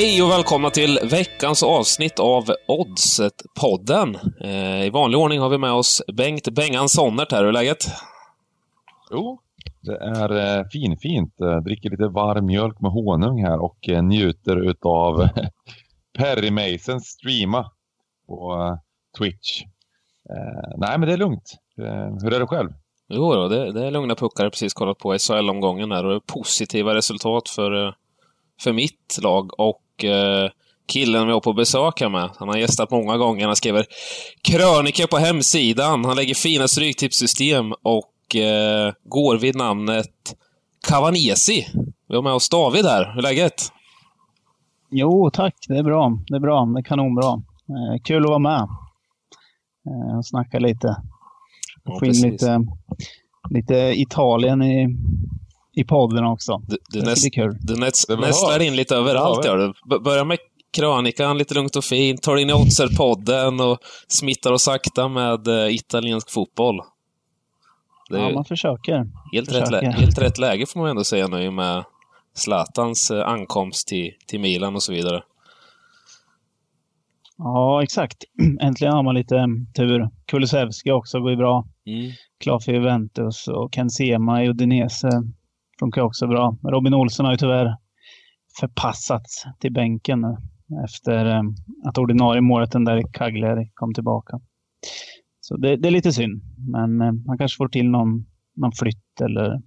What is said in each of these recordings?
Hej och välkomna till veckans avsnitt av Oddset-podden. Eh, I vanlig ordning har vi med oss Bengt Bengan Sonnert här. Hur är läget? Jo, det är eh, finfint. Eh, dricker lite varm mjölk med honung här och eh, njuter utav Perry Masons streama på eh, Twitch. Eh, nej, men det är lugnt. Hur är det själv? Jo, då, det, det är lugna puckar. Jag precis kollat på SHL-omgången här och positiva resultat för, för mitt lag och eh, killen vi har på besök här med. Han har gästat många gånger. Han skriver krönikor på hemsidan. Han lägger fina stryktipssystem och eh, går vid namnet Cavanesi. Vi har med oss David här. Hur är läget? Jo, tack. Det är bra. Det är bra. Det är kanonbra. Eh, kul att vara med eh, och snacka lite. Ja, in lite, lite Italien i, i podden också. Du, du, det näst, ska bli kul. du näst, var nästlar in lite överallt. Ja, Gör du. B- Börjar med krönikan lite lugnt och fint, tar in i Oddser-podden och smittar och sakta med eh, italiensk fotboll. Ja, man försöker. helt, rätt lä- försöker. helt rätt läge får man ändå säga nu med Zlatans eh, ankomst till, till Milan och så vidare. Ja, exakt. Äntligen har man lite mm, tur. Kulusevski också går ju bra. Mm. Klar för Juventus och Ken Sema i Udinese funkar också bra. Robin Olsson har ju tyvärr förpassats till bänken nu efter eh, att ordinarie målet den där Cagliari kom tillbaka. Så det, det är lite synd, men han man kanske får till någon, någon flytt eller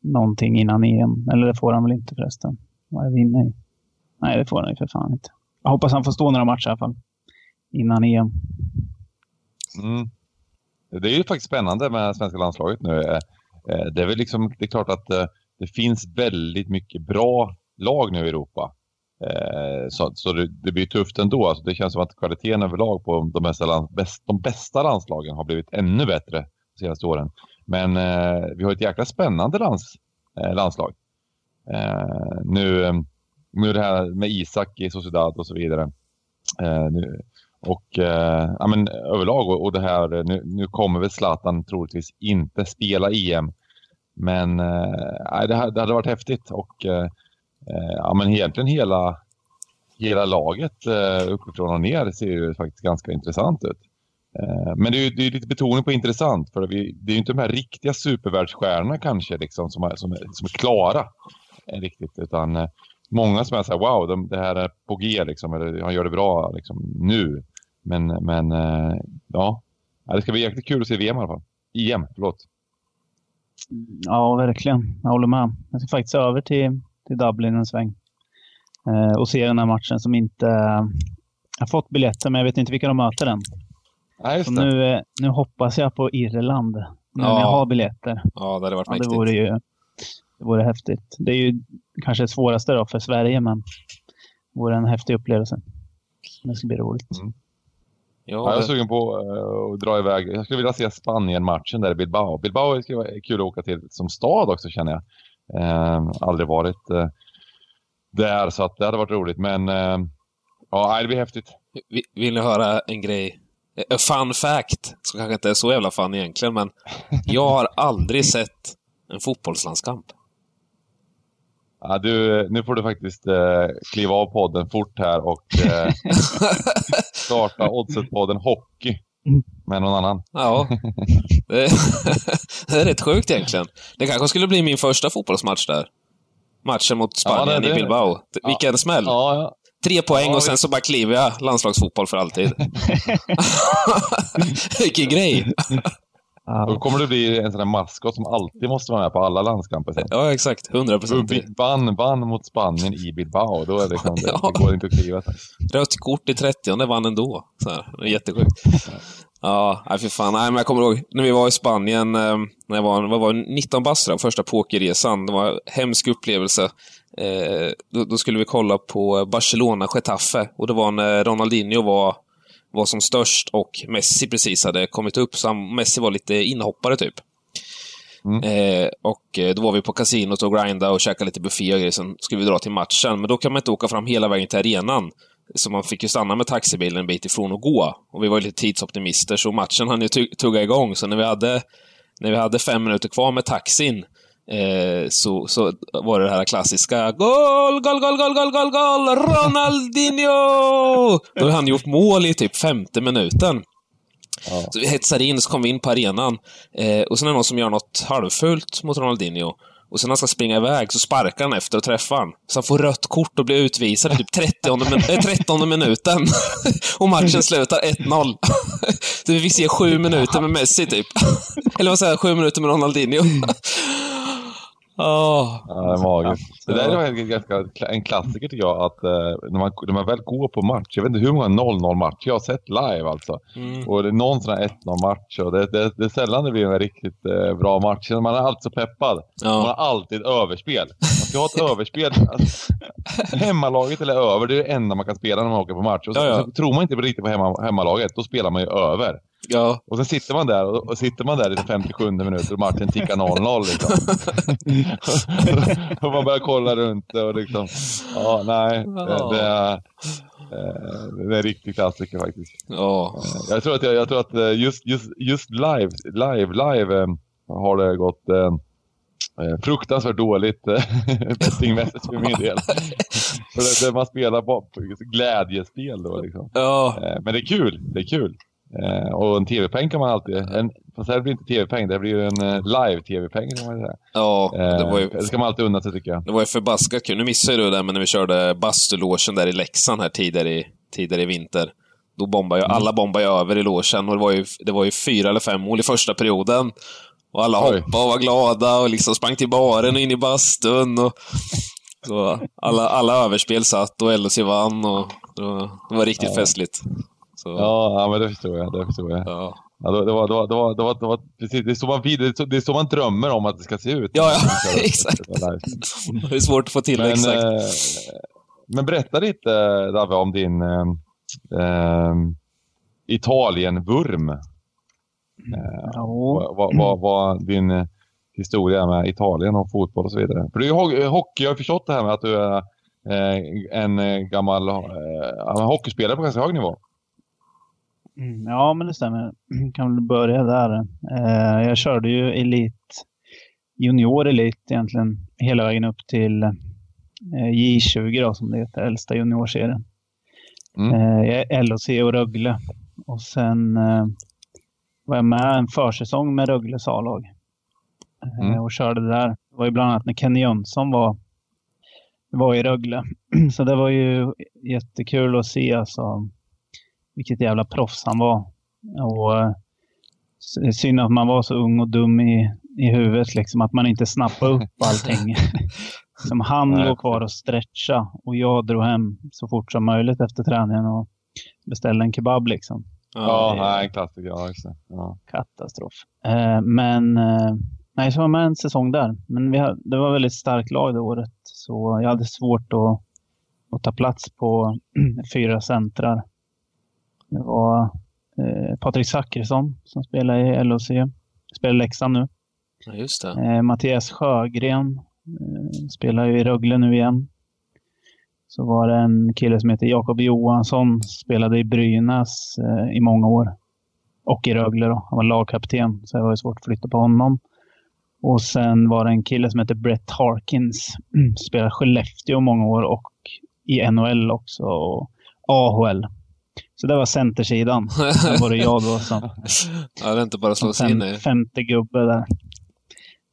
någonting innan EM. Eller det får han väl inte förresten. Vad är vi inne i? Nej, det får han ju för fan inte. Jag hoppas han får stå några matcher i alla fall. Innan EM. Mm. Det är ju faktiskt spännande med svenska landslaget nu. Eh, det är väl liksom, det är klart att eh, det finns väldigt mycket bra lag nu i Europa. Eh, så, så det, det blir tufft ändå. Alltså det känns som att kvaliteten överlag på de bästa, land, bäst, de bästa landslagen har blivit ännu bättre de senaste åren. Men eh, vi har ett jäkla spännande lands, eh, landslag. Eh, nu, nu det här med Isak i Sociedad och så vidare. Eh, nu, och eh, ja, men, överlag och, och det här, nu, nu kommer väl Zlatan troligtvis inte spela EM. Men eh, det, här, det hade varit häftigt och eh, eh, ja, men egentligen hela, hela laget eh, uppifrån och ner ser ju faktiskt ganska intressant ut. Eh, men det är ju det är lite betoning på intressant för vi, det är ju inte de här riktiga supervärldsstjärnorna kanske liksom, som, är, som, är, som är klara eh, riktigt utan eh, många som är så här, wow, de, det här är på G liksom, eller han gör det bra liksom, nu. Men, men eh, ja, Ja, det ska bli jäkligt kul att se VM i alla fall. EM, förlåt. Ja, verkligen. Jag håller med. Jag ska faktiskt över till, till Dublin en sväng eh, och se den här matchen som inte... Jag har fått biljetter, men jag vet inte vilka de möter än. Nej, Så det. nu, eh, nu hoppas jag på Irland. Nu när Ja. jag har biljetter. Ja, det hade varit Ja, det mäktigt. vore ju det vore häftigt. Det är ju kanske det svåraste då för Sverige, men det vore en häftig upplevelse. Det ska bli roligt. Ja, Ja, jag är sugen på eh, att dra iväg. Jag skulle vilja se Spanien-matchen där i Bilbao. Bilbao skulle vara kul att åka till som stad också känner jag. Eh, aldrig varit eh, där så att det hade varit roligt. Men eh, ja, det blir häftigt. vi- vill ni höra en grej? A fun fact, som kanske inte är så jävla fun egentligen, men jag har aldrig sett en fotbollslandskamp. Ja, du, nu får du faktiskt eh, kliva av podden fort här och eh, starta Oddset-podden Hockey med någon annan. Ja, det, är rätt sjukt egentligen. Det kanske skulle bli min första fotbollsmatch där. Matchen mot Spanien Ja, det- det- i Bilbao. Vilken smäll! Ja, ja. Tre poäng Ja, och sen så bara kliver jag landslagsfotboll för alltid. Vilken grej! Då Ja, kommer du bli en sån där maskot som alltid måste vara med på alla landskamper sen. Ja, exakt. 100 Och procent. vi vann, vann mot Spanien i Bilbao. Då är det, liksom, det, Ja. det går inte att kliva. Rött kort i 30 vann ändå. Så här. Det är jättesjukt. Ja, nej för fan. Nej, men jag kommer ihåg när vi var i Spanien, eh, när jag var, vad var det, 19 bast första pokerresan. Det var en hemsk upplevelse. Eh, då, då skulle vi kolla på Barcelona-Getafe och det var när Ronaldinho var, var som störst och Messi precis hade kommit upp. Så han, Messi var lite inhoppare typ. Mm. Eh, och eh, då var vi på kasinot och grinda och käkade lite buffé och grejer. Sen skulle vi dra till matchen. Men då kan man inte åka fram hela vägen till arenan. Så man fick ju stanna med taxibilen en bit ifrån och gå. Och vi var lite tidsoptimister, så matchen hann ju tu- tugga igång. Så när vi hade, när vi hade fem minuter kvar med taxin, eh, så, så var det det här klassiska Gol, gol, gol, gol, gol, gol, gol, Ronaldinho! Då har han gjort mål i typ femte minuten. Ja. Så vi hetsar in, så kommer vi in på arenan. Eh, och sen är det någon som gör något halvfult mot Ronaldinho. Och sen när han ska springa iväg så sparkar han efter och träffar han. Så han får rött kort och blir utvisad i typ 30 min äh, 13 minuten. och matchen slutar 1-0. så vi fick se sju minuter med Messi typ. Eller vad säger jag, sju minuter med Ronaldinho. Oh. Ja, det är magiskt. Det där är en, ganska, en klassiker tycker jag, att eh, när, man, när man väl går på match, jag vet inte hur många 0-0 matcher jag har sett live alltså. Mm. Och det är någon sån här 1-0 match och det, det, det är sällan det blir en riktigt eh, bra match. Man är alltid så peppad. Ja. Man har alltid överspel. Man ska ha ett överspel. Alltså, hemmalaget eller över, det är det enda man kan spela när man åker på match. Och så, Ja, ja. så tror man inte riktigt på hemma, hemmalaget, då spelar man ju över. Ja. Och sen sitter man där och, och sitter man där i 57 minuter och matchen tickar 0-0 liksom. och man börjar kolla runt och liksom, ja nej, det, det, är, eh, det är en riktig klassiker faktiskt. Ja. Jag tror att, jag, jag tror att eh, just, just, just live, live, live eh, har det gått eh, eh, fruktansvärt dåligt eh, bettingmässigt för min del. för det, man spelar bara på glädjespel då liksom. Ja. Eh, Men det är kul, det är kul. Eh, och en tv-peng kan man alltid, en, fast det här blir inte tv-peng, det blir en eh, live-tv-peng kan man säga. Ja, det var ju... Eh, det ska man alltid unna sig tycker jag. Det var ju förbaskat kul. Nu missade du det, men när vi körde bastulåsen där i Leksand här tidigare i, tidigare i vinter. Då bombade ju, alla bombade ju över i låsen och det var, ju, det var ju fyra eller fem mål i första perioden. Och alla Oj. hoppade och var glada och liksom sprang till baren och in i bastun. Och, så alla, alla överspel satt och LHC vann och det var, det var riktigt festligt. Så, Ja, ja, men det förstår jag. Det förstår jag. ja. Ja, det, var, det, var, det, var, det, var, det, var, det, precis, det, är så man, det, är så, det man drömmer om att det ska se ut. Ja, ja, exakt. det. Det är svårt att få till det Men, exakt. eh, men berätta lite Davve om din eh, eh, Italien-vurm. Eh, Ja. vad, vad, vad, vad din historia med Italien och fotboll och så vidare. För du är hockey, jag har förstått det här med att du är eh, en gammal eh, hockeyspelare på ganska hög nivå. Mm, Ja, men det stämmer. Kan väl börja där. Eh, jag körde ju elit, junior elit egentligen, hela vägen upp till eh, J20 då, som det heter, äldsta juniorserien. Mm. Eh, LHC och Rögle. Och sen eh, var jag med en försäsong med Rögles A-lag. Eh, Mm. Och körde där. Det var ju bland annat när Kenny Jönsson var, var i Rögle. Så det var ju jättekul att se alltså, vilket jävla proffs han var. Och eh, synd att man var så ung och dum i, i huvudet, liksom, att man inte snappade upp allting. som han Nej. låg kvar och stretcha och jag drog hem så fort som möjligt efter träningen och beställde en kebab. Liksom. Ja, nej, en klassiker. Ja. Ja. Katastrof. Eh, men eh, nej, så var med en säsong där. Men vi hade, det var ett väldigt starkt lag det året. Så jag hade svårt att, att ta plats på fyra centrar. Det var eh, Patrik Zackrisson som spelar i LHC. Spelar i Leksand nu. Ja, just det. Eh, Mattias Sjögren eh, spelar ju i Rögle nu igen. Så var det en kille som heter Jakob Johansson, spelade i Brynäs eh, i många år. Och i Rögle då. Han var lagkapten, så det var ju svårt att flytta på honom. Och sen var det en kille som heter Brett Harkins. Spelade i Skellefteå många år och i NHL också. Och AHL. Så det var centersidan. Sen var det jag då som Ja, det är inte bara slå sig in i. femte gubbe där.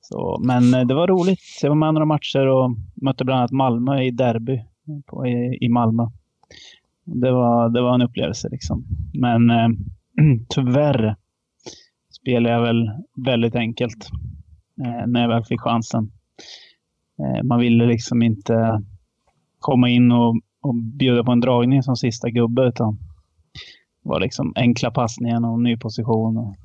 Så, men eh, det var roligt. Jag var med några matcher och mötte bland annat Malmö i derby på, i, i Malmö. Det var, det var en upplevelse liksom. Men eh, tyvärr spelade jag väl väldigt enkelt eh, när jag väl fick chansen. Eh, man ville liksom inte komma in och, och bjuda på en dragning som sista gubbe utan var liksom enkla passningar och ny position. Och hårt.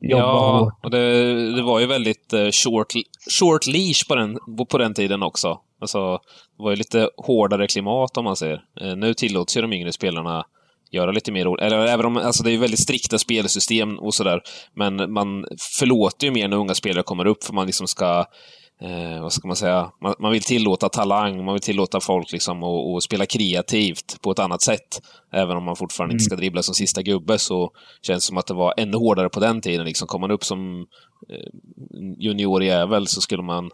Ja, och det, det var ju väldigt eh, short, short leash på den, på den tiden också. Alltså, det var ju lite hårdare klimat om man säger. Eh, nu tillåts ju de yngre spelarna göra lite mer ord. Eller även om, alltså det är väldigt strikta spelsystem och sådär. Men man förlåter ju mer när unga spelare kommer upp för man liksom ska Eh, vad ska man säga? Man, man vill tillåta talang, man vill tillåta folk liksom att att spela kreativt på ett annat sätt. Även om man fortfarande inte ska dribbla som sista gubbe så känns det som att det var ännu hårdare på den tiden. Liksom, kom man upp som eh, junior jävel så skulle man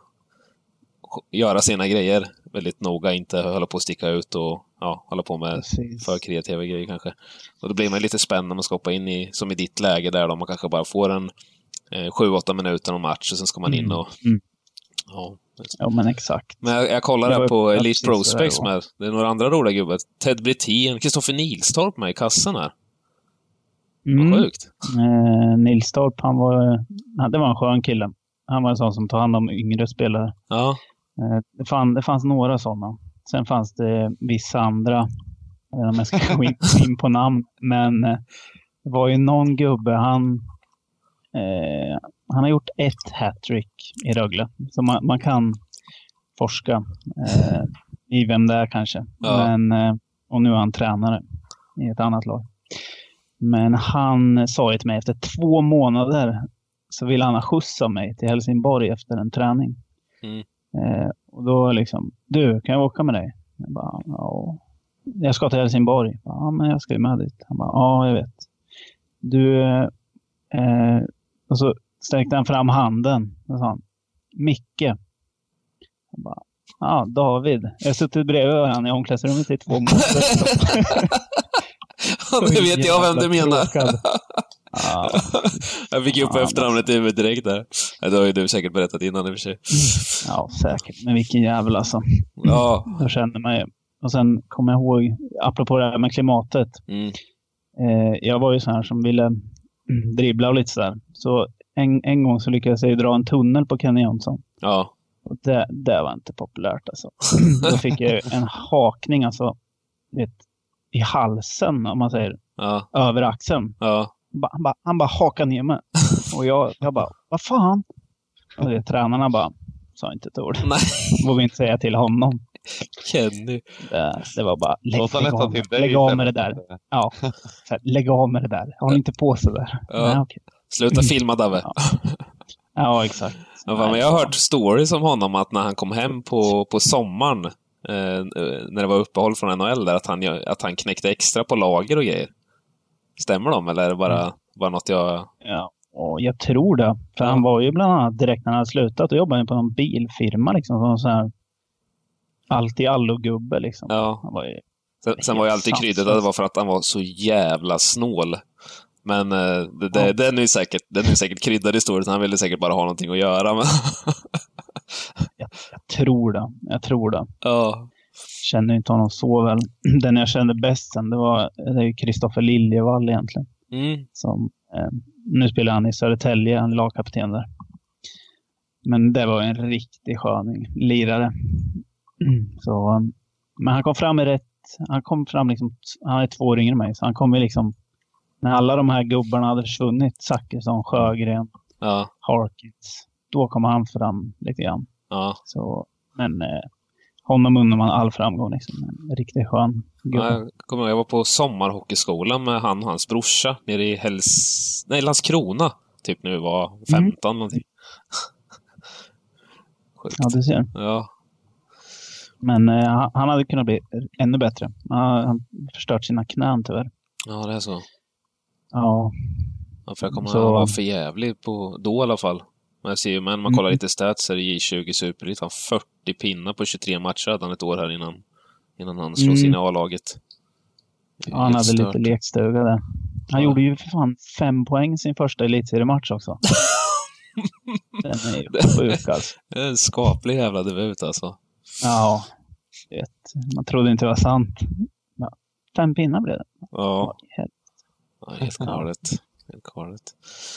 göra sina grejer väldigt noga, inte hålla på att sticka ut och ja, hålla på med Precis. för kreativa grejer kanske. Och då blir man lite spänd när man ska hoppa in i, som i ditt läge där då, man kanske bara får en eh, 7-8 minuter om match och sen ska man in och... Mm. Ja, Ja, men exakt. men jag, jag kollar här på Elite Prospects med. Det är några andra roliga gubbar. Ted Brithén, Kristoffer Nilstorp med i kassan här. Mm. Vad sjukt. Eh, Nilstorp, han var, det var en skön kille. Han var en sån som tar hand om yngre spelare. Ja, Eh, det, fann, det fanns några sådana. Sen fanns det vissa andra. Jag vet inte om jag ska gå in, gå in på namn. Men eh, det var ju någon gubbe, han, eh, han har gjort ett hattrick i Rögle. Så man, man kan forska eh, i vem det är kanske. Ja. Men, eh, och nu är han tränare i ett annat lag. Men han sa ju till mig efter två månader så ville han ha skjuts av mig till Helsingborg efter en träning. Mm. Eh, och då liksom, du, kan jag åka med dig? Jag bara, ja. Jag ska till Helsingborg. Ja, men jag ska ju med dit. Han bara, ja, jag vet. Du, eh, och så sträckte han fram handen och sa Micke. Jag bara, ja, David. Jag har suttit bredvid varandra i omklädningsrummet i två månader. det vet jag vem du menar. Ja, Jag fick ju upp Ja, efternamnet i huvudet direkt där. Det har ju du säkert berättat innan i och för sig. ja, säkert. Men vilken jävel alltså. Ja. Då kände man ju. Och sen kommer jag ihåg, apropå det här med klimatet. Mm. Eh, jag var ju sån här som ville mm, dribbla och lite sådär. Så en, en gång så lyckades jag ju dra en tunnel på Kenny Jönsson. Ja. Och det, det var inte populärt alltså. Då fick jag ju en hakning alltså, vet, i halsen om man säger, Ja. över axeln. Ja. Han bara, han bara, han bara hakade ner mig. Och jag, jag bara, vad fan? Och det, tränarna bara, sa inte ett ord. Nej. Vågade inte säga till honom. Kenny. Det, det var bara, lägg, lägg, av, dig lägg av med det där. Ja, så här, lägg av med det där. Håll inte på så där. Ja. Nej, okej. Sluta filma Davve. Ja. Ja, exakt. Ja, fan, men jag har hört stories om honom att när han kom hem på, på sommaren, eh, när det var uppehåll från NHL, där, att han, att han knäckte extra på lager och grejer. Stämmer de, eller är det bara, bara något jag... Ja, och jag tror det. För Ja. han var ju bland annat direkt när han hade slutat och jobbade på någon bilfirma liksom. Som så här allt i allo-gubbe liksom. Ja. Han var ju, Sen, sen var ju alltid kryddet att det var för att han var så jävla snål. Men eh, det, det, den är säkert, den är säkert kryddad historiskt. Han ville säkert bara ha någonting att göra. Men jag, jag tror det. Jag tror det. ja. Känner inte honom så väl. Den jag kände bäst sen, det var Kristoffer Liljevall egentligen. Mm. Som, eh, nu spelar han i Södertälje, han är lagkapten där. Men det var en riktig sköning, lirare. Så, eh, men han kom fram i rätt, han kom fram liksom, han är två år yngre än mig, så han kom ju liksom, när alla de här gubbarna hade försvunnit, Zachrisson, Sjögren, Ja. Harkins, då kom han fram lite grann. Ja. Så, men eh, honom undrar man all framgång. Liksom. En riktigt skön gubbe. Ja, Jag kommer ihåg, jag var på sommarhockeyskolan med han och hans brorsa nere i Häls... Nej, Landskrona. Typ när vi var 15 någonting. Sjukt. Ja, du ser. Ja. Men eh, han- hade kunnat bli ännu bättre. Han har förstört sina knän tyvärr. ja, det är så. Ja, Ja, för jag kommer Så- ihåg, han var för jävlig på, då i alla fall. Men jag ser ju, men man kollar Mm. lite stats här i J20 Superelit. Han 40 pinnar på 23 matcher hade han ett år här innan, innan han slog Mm. in i A-laget. Ja han hade stört. lite lekstuga där. Han Ja. gjorde ju för fan fem poäng sin första elitseriematch också. Den är ju sjuk alltså. Det är En skaplig jävla debut alltså. Ja, vet. man trodde inte det var sant. Ja, fem pinnar blev det. Ja, Helt- galet. Helt galet.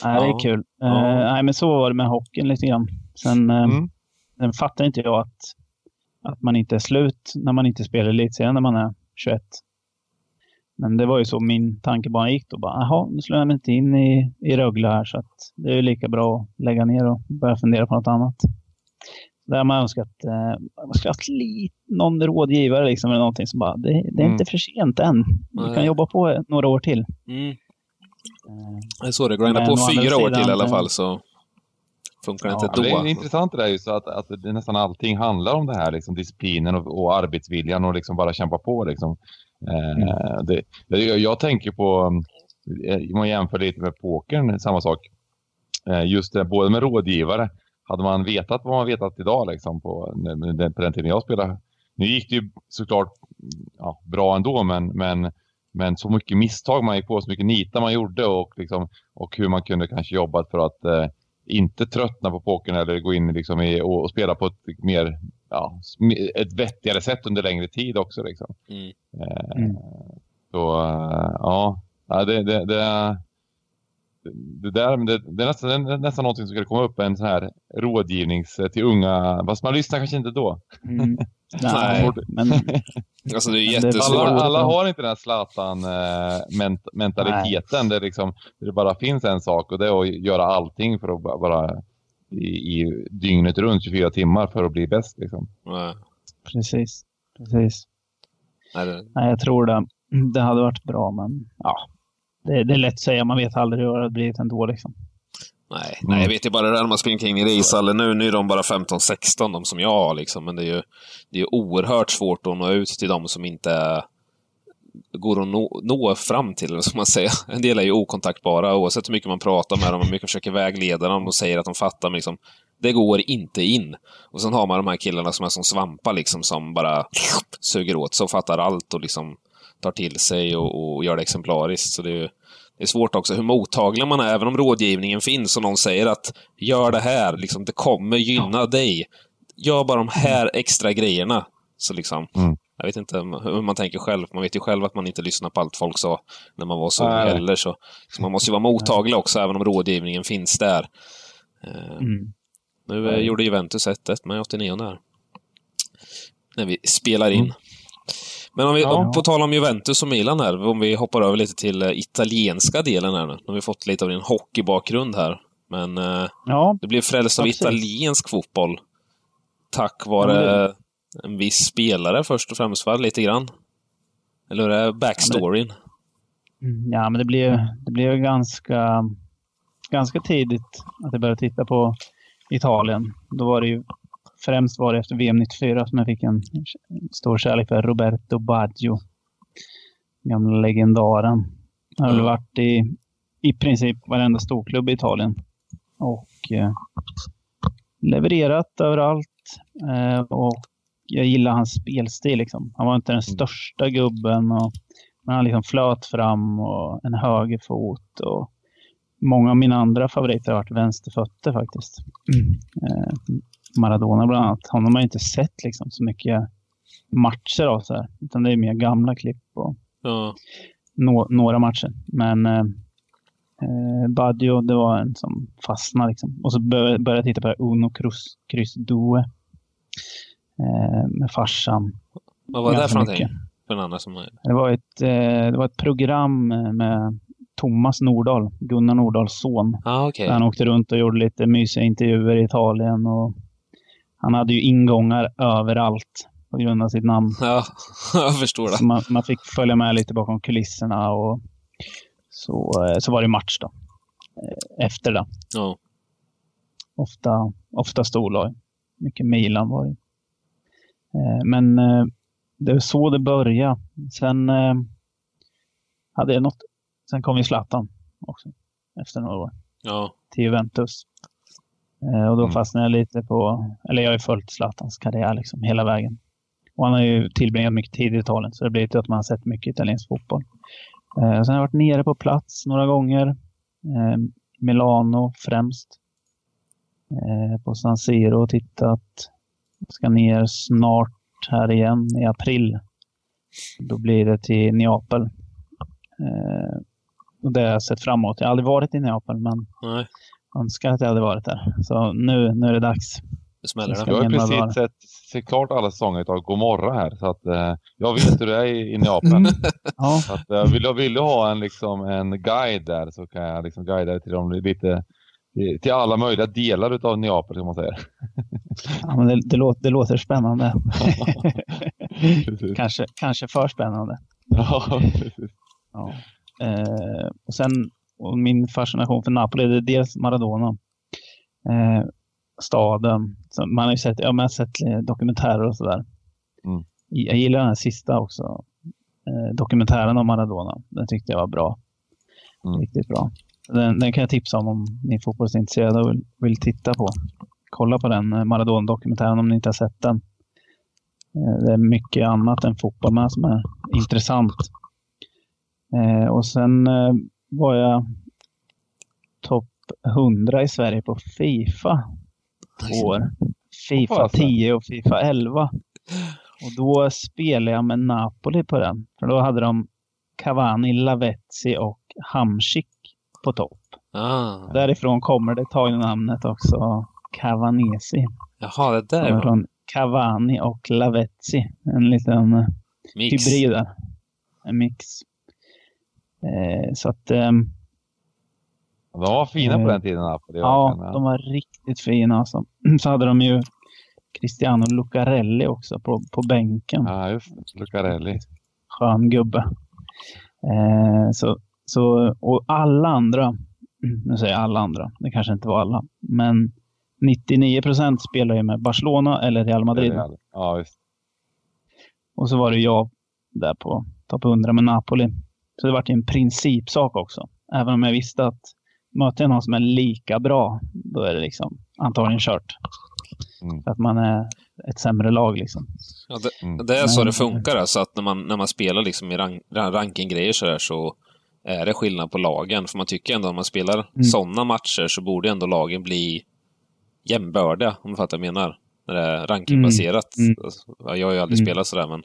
Nej, det är kul. Ja. Eh, nej, men så var det med hockeyn lite grann. Sen, eh, Mm. sen fattar inte jag att, att man inte är slut när man inte spelar elitserien när man är 21. Men det var ju så min tankebana gick då. Bara, Jaha, nu slår jag mig inte in i, i Rögle här så att det är ju lika bra att lägga ner och börja fundera på något annat. Där har man önskat, eh, man skulle haft lite, någon rådgivare liksom, eller någonting som bara, det, det är Mm. inte för sent än. Du Nej. kan jobba på några år till. Mm. Eh, Det är så det. Grinda Men på fyra år till i alla fall så funkar det Ja, inte Ja, det är då. intressant det där just att, att det nästan allting handlar om det här, liksom disciplinen och, och arbetsviljan och liksom bara kämpa på. Liksom. Eh, det, jag, jag tänker på, om man jämför lite med pokern, samma sak. Eh, just det, både med rådgivare. Hade man vetat vad man vetat idag liksom på, på den tiden jag spelade. Nu gick det ju såklart ja, bra ändå men, men, men så mycket misstag man gick på, så mycket nita man gjorde och, liksom, och hur man kunde kanske jobba för att eh, inte tröttna på pokern eller gå in liksom i, och, och, spela på ett mer ja, ett vettigare sätt under längre tid också. Liksom. Mm. Eh, mm. Så eh, ja, det, det, det, det, där, det, det, är nästan, det är nästan någonting som skulle komma upp, en sån här rådgivnings till unga, fast man lyssnar kanske inte då. Mm. Nej, men... alltså det är jättesvårt. Alla, alla har inte den här Zlatan-mentaliteten där, liksom, där det bara finns en sak och det är att göra allting för att bara i, i dygnet runt 24 timmar för att bli bäst. Liksom. Nej. Precis, precis. Nej, det... Nej, jag tror det. Det hade varit bra, men ja, det, det är lätt att säga. Man vet aldrig hur det har blivit ändå. Liksom. Nej, mm. nej, jag vet ju bara det där när man springer kring i racehallen nu. Nu är de bara 15-16, de som jag har liksom. Men det är ju det är oerhört svårt att nå ut till de som inte går att nå, nå fram till, eller som man säger. En del är ju okontaktbara oavsett hur mycket man pratar med dem, hur mycket man försöker vägleda dem och säger att de fattar. Men liksom, det går inte in. Och sen har man de här killarna som är som svampar, liksom, som bara suger åt sig och fattar allt och liksom tar till sig och, och gör det exemplariskt. Så det är, det är svårt också hur mottaglig man är, även om rådgivningen finns och någon säger att gör det här, liksom, det kommer gynna ja. dig. Gör bara de här extra grejerna. Så liksom, mm. Jag vet inte hur man tänker själv. Man vet ju själv att man inte lyssnar på allt folk sa när man var så ung heller. Så, så, man måste ju vara mottaglig också, även om rådgivningen finns där. Eh, mm. Nu mm. gjorde Juventus 1-1 med 89 där. När vi spelar in. Mm. Men om vi, ja. om, på tal om Juventus och Milan här, om vi hoppar över lite till uh, italienska delen här nu. Nu har vi fått lite av din hockeybakgrund här. Men uh, ja. du blev frälst av Absolut. italiensk fotboll. Tack vare ja, en viss spelare först och främst, va? Lite grann? Eller hur är backstoryn? Ja, men det blev, det blev ganska, ganska tidigt att jag började titta på Italien. Då var det ju främst var det efter VM 94 som jag fick en stor kärlek för Roberto Baggio. Gamla legendaren. Jag har väl varit i i princip varenda storklubb i Italien. Och eh, levererat överallt. Eh, och jag gillar hans spelstil. Liksom. Han var inte den mm. största gubben, och, men han liksom flöt fram och en högerfot. Och många av mina andra favoriter har varit vänsterfötter faktiskt. Mm. Eh, Maradona bland annat. Honom har jag inte sett liksom, så mycket matcher av så här, utan det är mer gamla klipp och ja. no några matcher. Men eh, eh, Baggio, det var en som fastnade liksom. Och så började jag titta på Uno Cruz, Cruz Due eh, med farsan. Vad var det för någonting? För en annan som... det, var ett, eh, det var ett program med Thomas Nordahl, Gunnar Nordahls son. Ah, okay. Han åkte runt och gjorde lite mysiga intervjuer i Italien och han hade ju ingångar överallt på grund av sitt namn. Ja, jag förstår det. Så man, man fick följa med lite bakom kulisserna och så, eh, så var det match då. Eh, efter det. Ja. Ofta, ofta storlag. Mycket Milan var det. Eh, men det var så det började. Sen hade jag något. Sen kom ju Zlatan också. Efter några år. Ja. Till Juventus. Eh, och då mm. fastnade jag lite på, eller jag har ju följt Zlatans karriär liksom hela vägen. Och han har ju tillbringat mycket tid i Italien, så det blir ju att man har sett mycket italiensk fotboll. Eh, sen har jag varit nere på plats några gånger. Eh, Milano främst. Eh, på San Siro och tittat. Jag ska ner snart här igen i april. Då blir det till Neapel. Eh, och det har jag sett fram emot. Jag har aldrig varit i Neapel, men Nej önskar att jag hade varit där. Så nu, nu är det dags. Det smäller det. Jag har precis sett, sett klart alla säsonger av Gomorra här. Så att eh, jag vet hur det är i, i Neapel. Mm. ja. så att, eh, vill, jag vill ha en, liksom, en guide där så kan jag liksom guida dig till dem lite till alla möjliga delar utav Neapel kan man säga. Ja, men det, det, låter, det låter spännande. kanske, kanske för spännande. Ja, precis. Ja. Eh, och sen och min fascination för Napoli det är dels Maradona. Eh, staden. Så man har ju sett, ja, man har sett eh, dokumentärer och sådär. Mm. Jag gillar den här sista också. Eh, dokumentären om Maradona. Den tyckte jag var bra. Mm. Riktigt bra. Den, den, kan jag tipsa om om ni är fotbollsintresserade och vill, vill titta på. kolla på den eh, Maradona-dokumentären om ni inte har sett den. Eh, det är mycket annat än fotboll med som är intressant. Eh, och sen var jag topp 100 i Sverige på Fifa år. Fifa 10 och Fifa 11. Och då spelade jag med Napoli på den. För då hade de Cavani, Lavezzi och Hamsik på topp. Ah. Därifrån kommer det tagna namnet också Cavanesi. Jaha, det där var från Cavani och Lavezzi. En liten eh, mix. hybrid där. En mix. Eh, så att ehm, De var fina på Eh, den tiden. Napoli, ja, verkligen, de var riktigt fina alltså. Så hade de ju Cristiano Lucarelli också på, på bänken. Ja, just. Lucarelli. skön gubbe. Eh, så, så, och alla andra, nu säger jag alla andra, det kanske inte var alla, men 99 procent spelar ju med Barcelona eller Real Madrid. Ja, visst. Och så var det jag där på topp 100 med Napoli. Så det vart ju en principsak också. Även om jag visste att möter jag någon som är lika bra, då är det liksom antagligen kört. Mm. För att man är ett sämre lag liksom. Ja, det, Mm. det är så Men- det funkar, alltså att när man, när man spelar liksom i rank, rankinggrejer så, där, så är det skillnad på lagen. För man tycker ändå att om man spelar Mm. sådana matcher så borde ändå lagen bli jämbördiga, om du fattar vad jag menar. När det är rankingbaserat. Mm. Alltså, ja, Jag har ju aldrig Mm. spelat sådär, men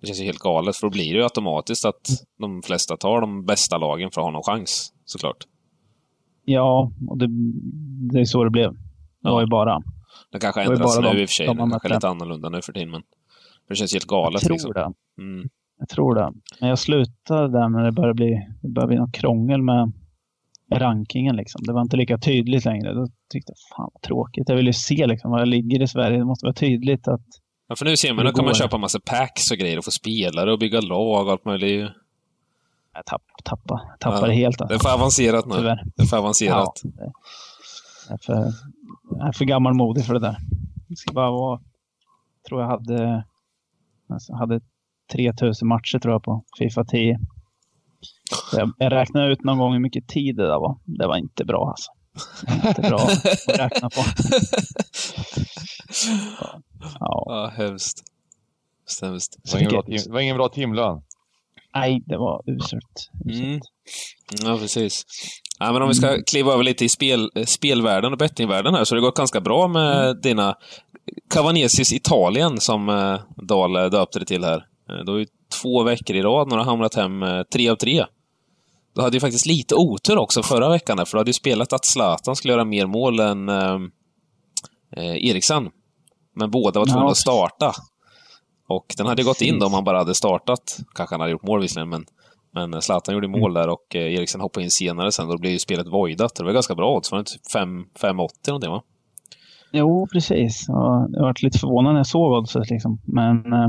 det känns ju helt galet. För då blir det ju automatiskt att de flesta tar de bästa lagen för att ha någon chans, såklart. Ja, och det, det är så det blev. Det Ja. var ju bara. Det kanske Det ändras nu bara de- i och för sig. de Det kanske är lite annorlunda nu för tiden, men det känns helt galet. Jag tror liksom. det. Mm. Jag tror det. Men jag slutade där när det började bli, det började bli något krångel med rankingen. Liksom. Det var inte lika tydligt längre. Då tyckte jag, fan vad tråkigt. Jag vill ju se liksom, var jag ligger i Sverige. Det måste vara tydligt att Ja, för nu ser man, nu kan man köpa massa packs och grejer och få spelare och bygga lag och allt möjligt. jag tapp, tappa, tappar Ja, det helt. Det är Alltså, för avancerat nu. tyvärr. Det är för avancerat. Ja, det jag är för, jag är för gammalmodig för det där. Det ska bara vara, tror jag hade, alltså, hade 3000 matcher tror jag på Fifa 10. Så jag, jag räknade ut någon gång hur mycket tid det där var. Det var inte bra alltså. Inte bra att räkna på. Ja, Ja, hemskt. Hemskt. Det var ingen bra, det var ingen bra timlön. nej, det var uselt. uselt. Mm. Ja, precis. Ja, men om vi ska kliva över lite i spel, spelvärlden och bettingvärlden här, så har det gått ganska bra med dina Cavanesis Italien, som eh, Dahl döpte det till här. Eh, Det var ju två veckor i rad när du har hamnat hem eh, tre av tre. Du hade ju faktiskt lite otur också förra veckan, där, för du hade ju spelat att Zlatan skulle göra mer mål än eh, eh, Eriksson. Men båda var tvungna Ja. att starta. Och den hade gått in då om han bara hade startat. Kanske han hade gjort mål visserligen, men, men Zlatan gjorde mål där och eh, Eriksen hoppade in senare sen. Då blev ju spelet voidat. Det var ganska bra odds. Var det inte typ 5 5,80 någonting va? Jo, precis. Och jag varit lite förvånad när jag såg oddset. Liksom. Men eh,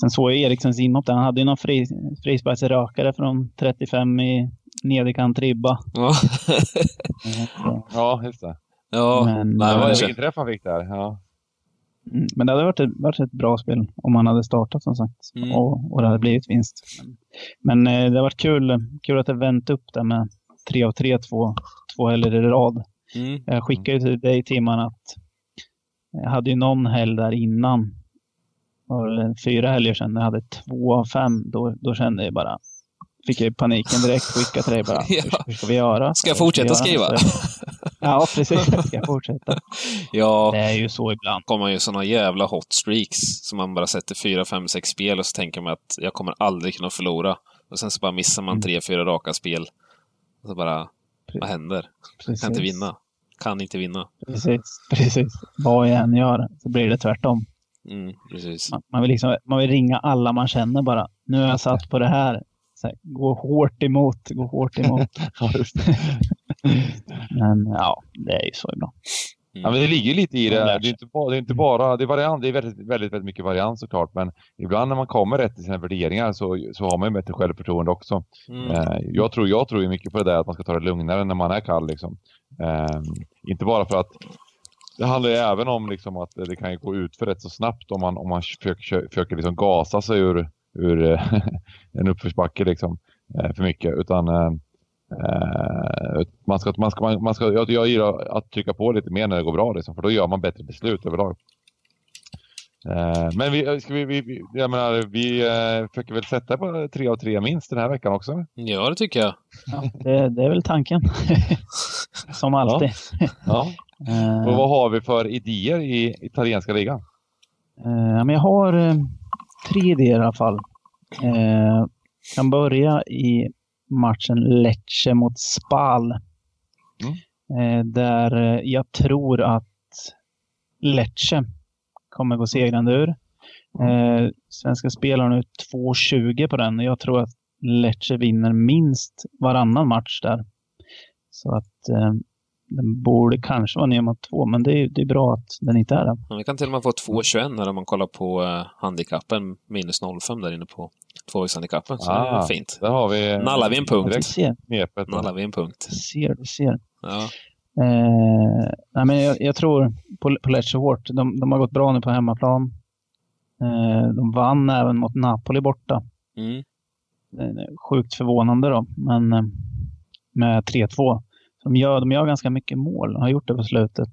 sen såg jag Erikssons inhopp där. Han hade ju någon fri, frisparksrökare från 35 i nederkant ribba. Ja, just det. ja. Men, nej, Det men vilken träff han fick där. Ja. mm, men det hade varit ett, varit ett bra spel om han hade startat som sagt. Mm. Och, och det hade blivit vinst. Men, men eh, det har varit kul, kul att det vänt upp där med tre av tre, två, två helger i rad. mm, Jag skickade ju till dig Timman att jag hade ju någon helg där innan, var fyra helger sedan, när jag hade två av fem. Då, då kände jag bara, fick jag paniken direkt, skicka till dig bara, Ja. hur, hur ska vi göra? Ska jag fortsätta göra? skriva? Ja, precis. Ska jag fortsätta? ja, Det är ju så ibland. kommer ju såna jävla hot streaks som man bara sätter fyra, fem, sex spel och så tänker man att jag kommer aldrig kunna förlora. Och sen så bara missar man Mm. tre, fyra raka spel. Och så bara, vad händer? Precis. Kan inte vinna. Kan inte vinna. Precis, precis. Vad jag än gör så blir det tvärtom. Mm, precis. Man, man, vill liksom, man vill ringa alla man känner bara. Nu har jag satt på det här. Så här, gå hårt emot, gå hårt emot. Ja, just det. Men ja, det är ju så ibland. Ja, men det ligger lite i det. Det är inte bara, det är inte bara det är variant, det är väldigt, väldigt, väldigt mycket variant såklart. Men ibland när man kommer rätt i sina värderingar så, så har man ju bättre självförtroende också. Mm. Eh, jag, tror, jag tror ju mycket på det där att man ska ta det lugnare när man är kall. Liksom. Eh, inte bara för att det handlar ju även om liksom, att det kan ju gå ut för rätt så snabbt om man, om man försöker, försöker liksom gasa sig ur, ur eh, en uppförsbacke liksom, eh, för mycket. Utan eh, Eh, man ska, man ska, man ska, jag, jag gillar att trycka på lite mer när det går bra, liksom, för då gör man bättre beslut överlag. Men vi, ska vi, vi, jag menar, vi försöker väl sätta på tre av tre minst den här veckan också? Ja, det tycker jag. Ja, det, det är väl tanken. Som alltid. Ja. ja. Och vad har vi för idéer i italienska ligan? Uh, men jag har uh, tre idéer i alla fall. Uh, kan börja i matchen Lecce mot Spal. Mm. Där jag tror att Lecce kommer gå segrande ur. Eh, svenska spelar nu 2,20 på den och jag tror att Lecce vinner minst varannan match där. Så att eh, den borde kanske vara ner mot 2, men det är, det är bra att den inte är det. Ja, vi kan till och med få 2,21 när man kollar på eh, handikappen, minus 0,5 där inne på tvåvägshandikappen. Så ah, det är ah, fint. Där har vi... Nallar vi en punkt. Knepet, Nallar vi en punkt. Ser, du ser. Ja. Eh, nej, men jag, jag, tror på, på Lecce hårt. De, de, har gått bra nu på hemmaplan. Eh, de vann även mot Napoli borta. Mm. Eh, sjukt förvånande då, men eh, med 3-2. De gör, de gör ganska mycket mål, har gjort det på slutet.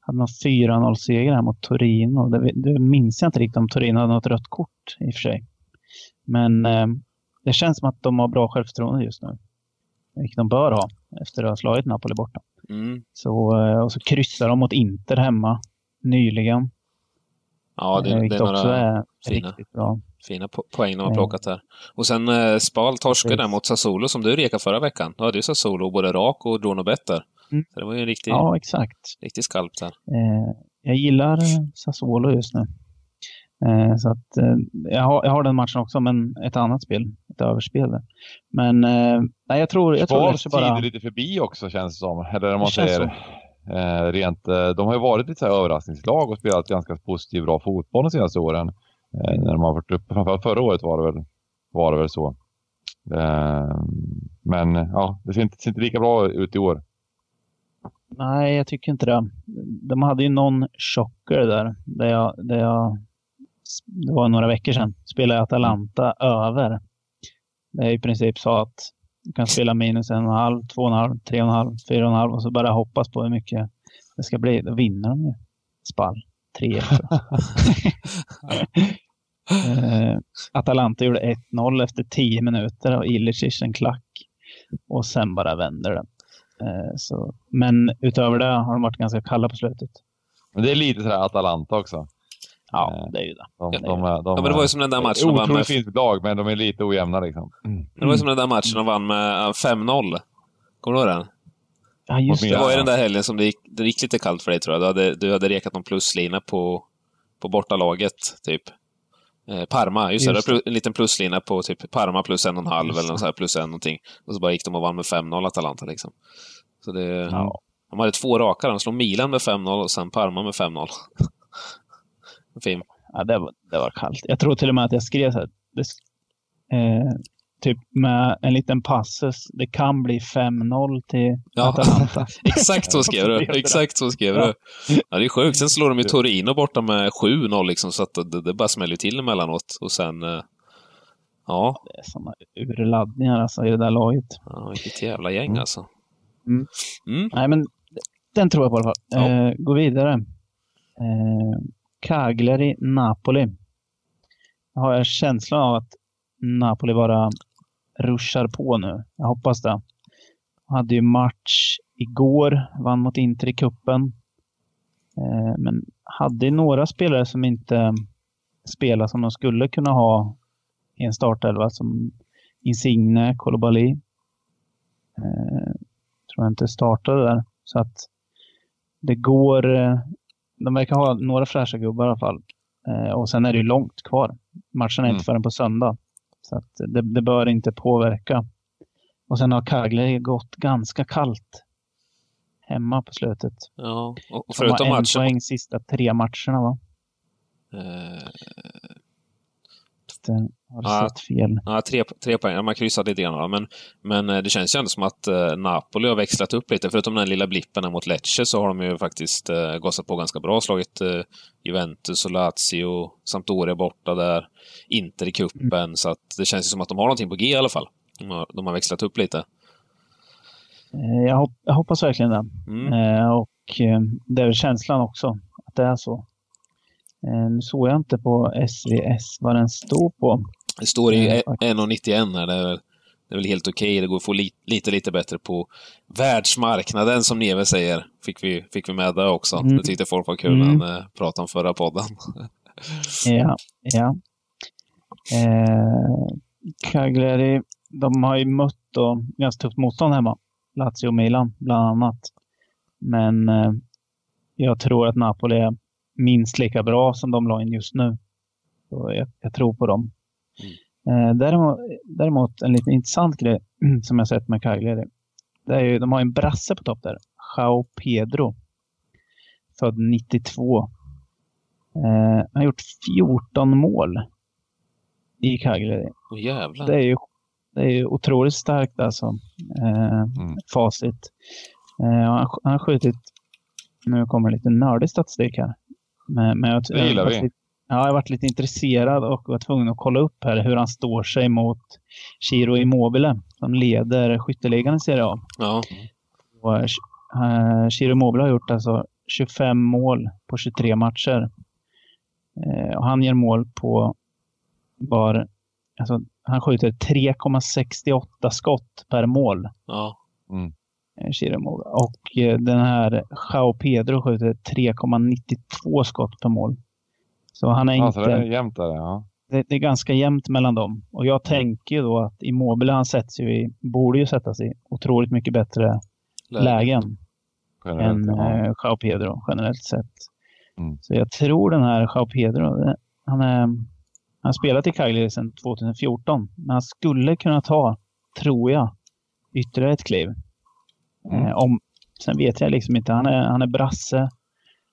Hade någon 4-0-seger här mot Torino. Det, det minns jag inte riktigt om Torino hade något rött kort i och för sig. Men eh, det känns som att de har bra självförtroende just nu. Vilket de bör ha efter att ha slagit Napoli borta. Mm. Så, eh, och så kryssar de mot Inter hemma nyligen. Ja, det, det är några är fina, bra. fina poäng de har plockat här. Och sen eh, Spal torskade där mot Sassuolo som du rekade förra veckan. Då hade ju Sassuolo både rak och drog något bättre. Mm. Så det var ju en riktig, ja, exakt. riktig skalp där. Eh, jag gillar Sassuolo just nu. Eh, så att, eh, jag, har, jag har den matchen också, men ett annat spel. Ett överspel. Men eh, nej, jag tror... Jag tror det bara... tid är lite förbi också känns det som. Eller om man säger eh, rent... Eh, de har ju varit lite så här överraskningslag och spelat ganska positiv, bra fotboll de senaste åren. Eh, när de har varit uppe, framförallt förra året var det väl, var det väl så. Eh, men ja, det ser inte, ser inte lika bra ut i år. Nej, jag tycker inte det. De hade ju någon chocker där, där jag, där jag det var några veckor sedan, spelade Atalanta över. Det är i princip så att du kan spela minus en och en halv, två och en halv, tre och en halv, fyra och en halv och så bara hoppas på hur mycket det ska bli. Då vinner de ju. Spall. 3 uh, Atalanta gjorde 1-0 efter 10 minuter och Ilicic en klack. Och sen bara vänder det. Uh, så. Men utöver det har de varit ganska kalla på slutet. Men det är lite sådär Atalanta också. Ja, eh, det är ju det. De, de, de, ja, men det var ju som den där matchen de vann med... fint lag, men de är lite ojämna liksom. Mm. Det var ju som den där matchen de vann med 5-0. Kommer du ihåg den? Ja, just det. Det var ju den där helgen som det gick, det gick lite kallt för dig, tror jag. Du hade, du hade rekat någon pluslina på, på bortalaget, typ. Eh, Parma, just, just det. En liten pluslina på typ Parma plus en och en halv eller något så här, plus en någonting. Och så bara gick de och vann med 5-0 Atalanta liksom. Så det... Ja. De hade två raka. De slog Milan med 5-0 och sen Parma med 5-0. Film. Ja, det var, det var kallt. Jag tror till och med att jag skrev så här, det, eh, typ med en liten passus. Det kan bli 5-0 till ja. Atalanta. Exakt så skrev du. Exakt så skrev du. Ja, det är sjukt. Sen slår de ju Torino borta med 7-0 liksom, så att det, det bara smäller till emellanåt. Och sen... Eh, ja. Det är sådana urladdningar alltså i det där laget. Ja, vilket jävla gäng mm. alltså. Mm. Mm. Nej, men den tror jag på i alla fall. Ja. Eh, gå vidare. Eh, Cagliari, Napoli. Jag har känslan av att Napoli bara ruschar på nu. Jag hoppas det. Jag hade ju match igår, vann mot Inter i kuppen. Eh, men hade några spelare som inte spelar som de skulle kunna ha i en startelva som Insigne, Kolobali. Eh, tror jag inte startade där. Så att det går eh, de verkar ha några fräscha gubbar i alla fall. Eh, och sen är det ju långt kvar. Matchen är mm. inte förrän på söndag. Så det, det, bör inte påverka. Och sen har Cagliari gått ganska kallt hemma på slutet. Ja, och förutom de har en poäng sista tre matcherna va? Eh, har ja, sett fel. Ja, tre, tre poäng. De har kryssat lite grann. Men, men eh, det känns ju ändå som att eh, Napoli har växlat upp lite. Förutom den lilla blippen mot Lecce så har de ju faktiskt eh, gossat på ganska bra. Slagit eh, Juventus och Lazio. Sampdoria borta där. Inter i kuppen mm. Så att det känns ju som att de har någonting på G i alla fall. De har, de har växlat upp lite. Eh, jag, hop jag, hoppas verkligen det. Mm. Eh, och eh, det är väl känslan också, att det är så. Eh, nu såg jag inte på SVS vad den stod på. Det står i Eh, 1,91 här. Det är, väl- det är väl helt okej. Det går att få li, lite, lite bättre på världsmarknaden, som Neve säger. Fick vi, fick vi med det också. Mm. Det tyckte folk var kul Mm. när han eh, pratade om förra podden. Ja, ja. Eh, Cagliari, de har ju mött då ganska tufft motstånd hemma. Lazio och Milan bland annat. Men eh, jag tror att Napoli är minst lika bra som de la in just nu. Så jag, jag tror på dem. Eh, däremot, däremot en lite intressant grej som jag sett med Cagliari. Det är ju, de har ju en brasse på topp där. Jao Pedro. Född 92. Eh, han har gjort 14 mål i Cagliari. Jävlar. Det är ju, det är ju otroligt starkt alltså. Eh, Mm. Facit. Eh, han, har- han har skjutit, nu kommer lite nördig statistik här. Men, men jag, Det gillar jag, har vi. varit lite- Ja, jag har varit lite intresserad och var tvungen att kolla upp här hur han står sig mot Ciro Immobile som leder skytteligan i Serie A. Ja. Och, eh, Ciro Immobile har gjort alltså 25 mål på 23 matcher. Eh, och han ger mål på var, alltså, han skjuter 3,68 skott per mål. ja. eh, Ciro Immobile. Och eh, den här Jao Pedro skjuter 3,92 skott per mål. Så han är Ja, inte... så det är jämnt där, ja. det, det är ganska jämnt mellan dem. Och jag tänker ju då att Immobile han sätts ju i, borde ju sättas i otroligt mycket bättre lägen Generellt, än ja. eh, Jao Pedro generellt sett. Mm. Så jag tror den här Jao Pedro, han, är, han har spelat i Cagliari sedan 2014. Men han skulle kunna ta, tror jag, ytterligare ett kliv. Mm. Eh, om, sen vet jag liksom inte, han är, han är brasse.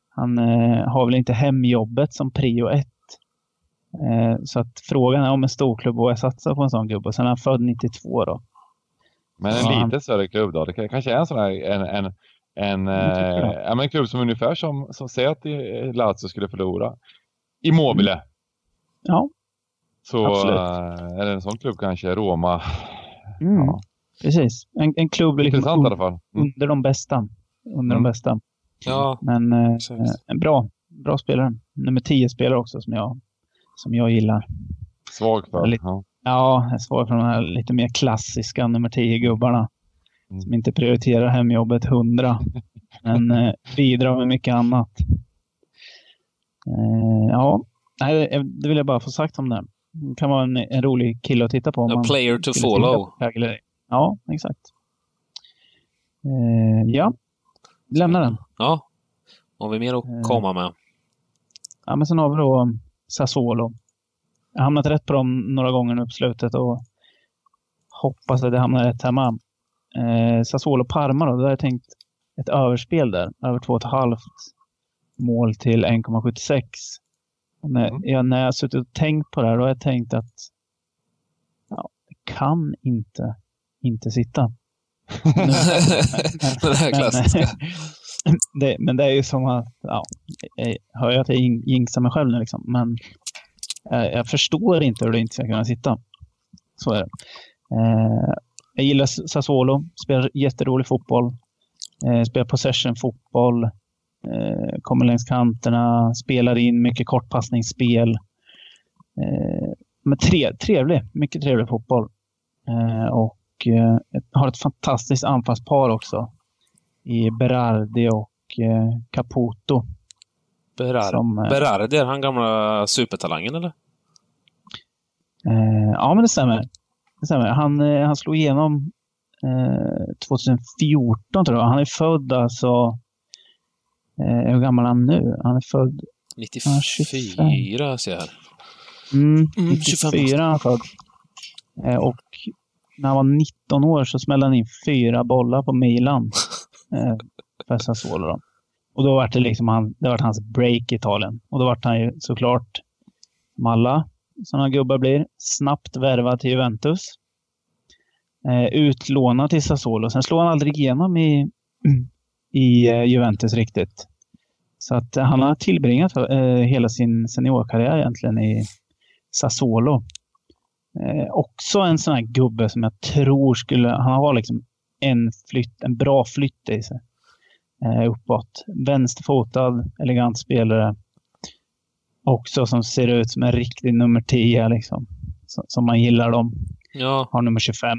Han eh, har väl inte hemjobbet som prio ett. Eh, så att frågan är om en storklubb vågar satsa på en sån gubbe. Sen är han född 92 då. Men en Ja, lite större klubb då? Det kan- kanske är en sån här, en, en, en, eh, en klubb som ungefär som, som säger att Lazio skulle förlora. Immobile. Ja, Så Absolut. det en sån klubb kanske, Roma. mm, Ja. Precis. En, en klubb liksom Intressant i alla fall. Mm. under de bästa. Under Mm. de bästa. Ja, Men eh, Precis. en bra, bra spelare. Nummer 10 spelare också som jag, som jag gillar. Svag för. Lite- Ja. Ja, svarar för de här lite mer klassiska nummer 10-gubbarna. Mm. Som inte prioriterar hemjobbet 100. men eh, bidrar med mycket annat. Eh, ja, nej, det- det vill jag bara få sagt om det. Det kan vara en, en rolig kille att titta på. om a man player to follow. på. Ja, exakt. Eh, ja, lämna den. Ja. Har vi mer att Eh. komma med? Ja, men sen har vi då Sassuolo. Jag har hamnat rätt på dem några gånger nu på slutet och hoppas att jag hamnar rätt hemma. Eh, Sassuolo-Parma då, där har jag tänkt ett överspel där. Över 2,5 mål till 1,76. Och när, Mm. jag, när jag har suttit och tänkt på det här, då har jag tänkt att ja, det kan inte inte sitta. Den här klassiska. det, men det är ju som att, ja, jag hör ju att jag jin- jinxar mig själv nu liksom, men jag, jag förstår inte hur det inte ska kunna sitta. Så är det. Eh, jag gillar Sassuolo, spelar jätterolig fotboll, eh, spelar possession-fotboll, eh, kommer längs kanterna, spelar in mycket kortpassningsspel. Eh, men tre, trevlig, mycket trevlig fotboll. Eh, och eh, har ett fantastiskt anfallspar också i Berardi och eh, Caputo. Berar Som, eh, Berardi, är han gamla supertalangen eller? Eh, ja, men det stämmer. Det stämmer. Han, han slog igenom eh, 2014 tror jag. Han är född alltså... Eh, hur gammal är han nu? Han är född... 94 ser jag här. Mm, Mm, 94 25 är han född. Eh, och när han var 19 år så smällde han in fyra bollar på Milan. Eh, för Sassuolo då. Och då var det liksom han, det var hans break i Italien. Och då var han ju såklart, som alla sådana gubbar blir, snabbt värvad till Juventus. Eh, utlånad till Sassuolo. Sen slog han aldrig igenom i, i eh, Juventus riktigt. Så att han har tillbringat eh, hela sin seniorkarriär egentligen i Sassuolo. Eh, också en sån här gubbe som jag tror skulle, han har liksom en flytt, en bra flytt i sig. Eh, uppåt. Vänsterfotad, elegant spelare. Också som ser ut som en riktig nummer 10 liksom. Som man gillar dem. Ja. Har nummer 25.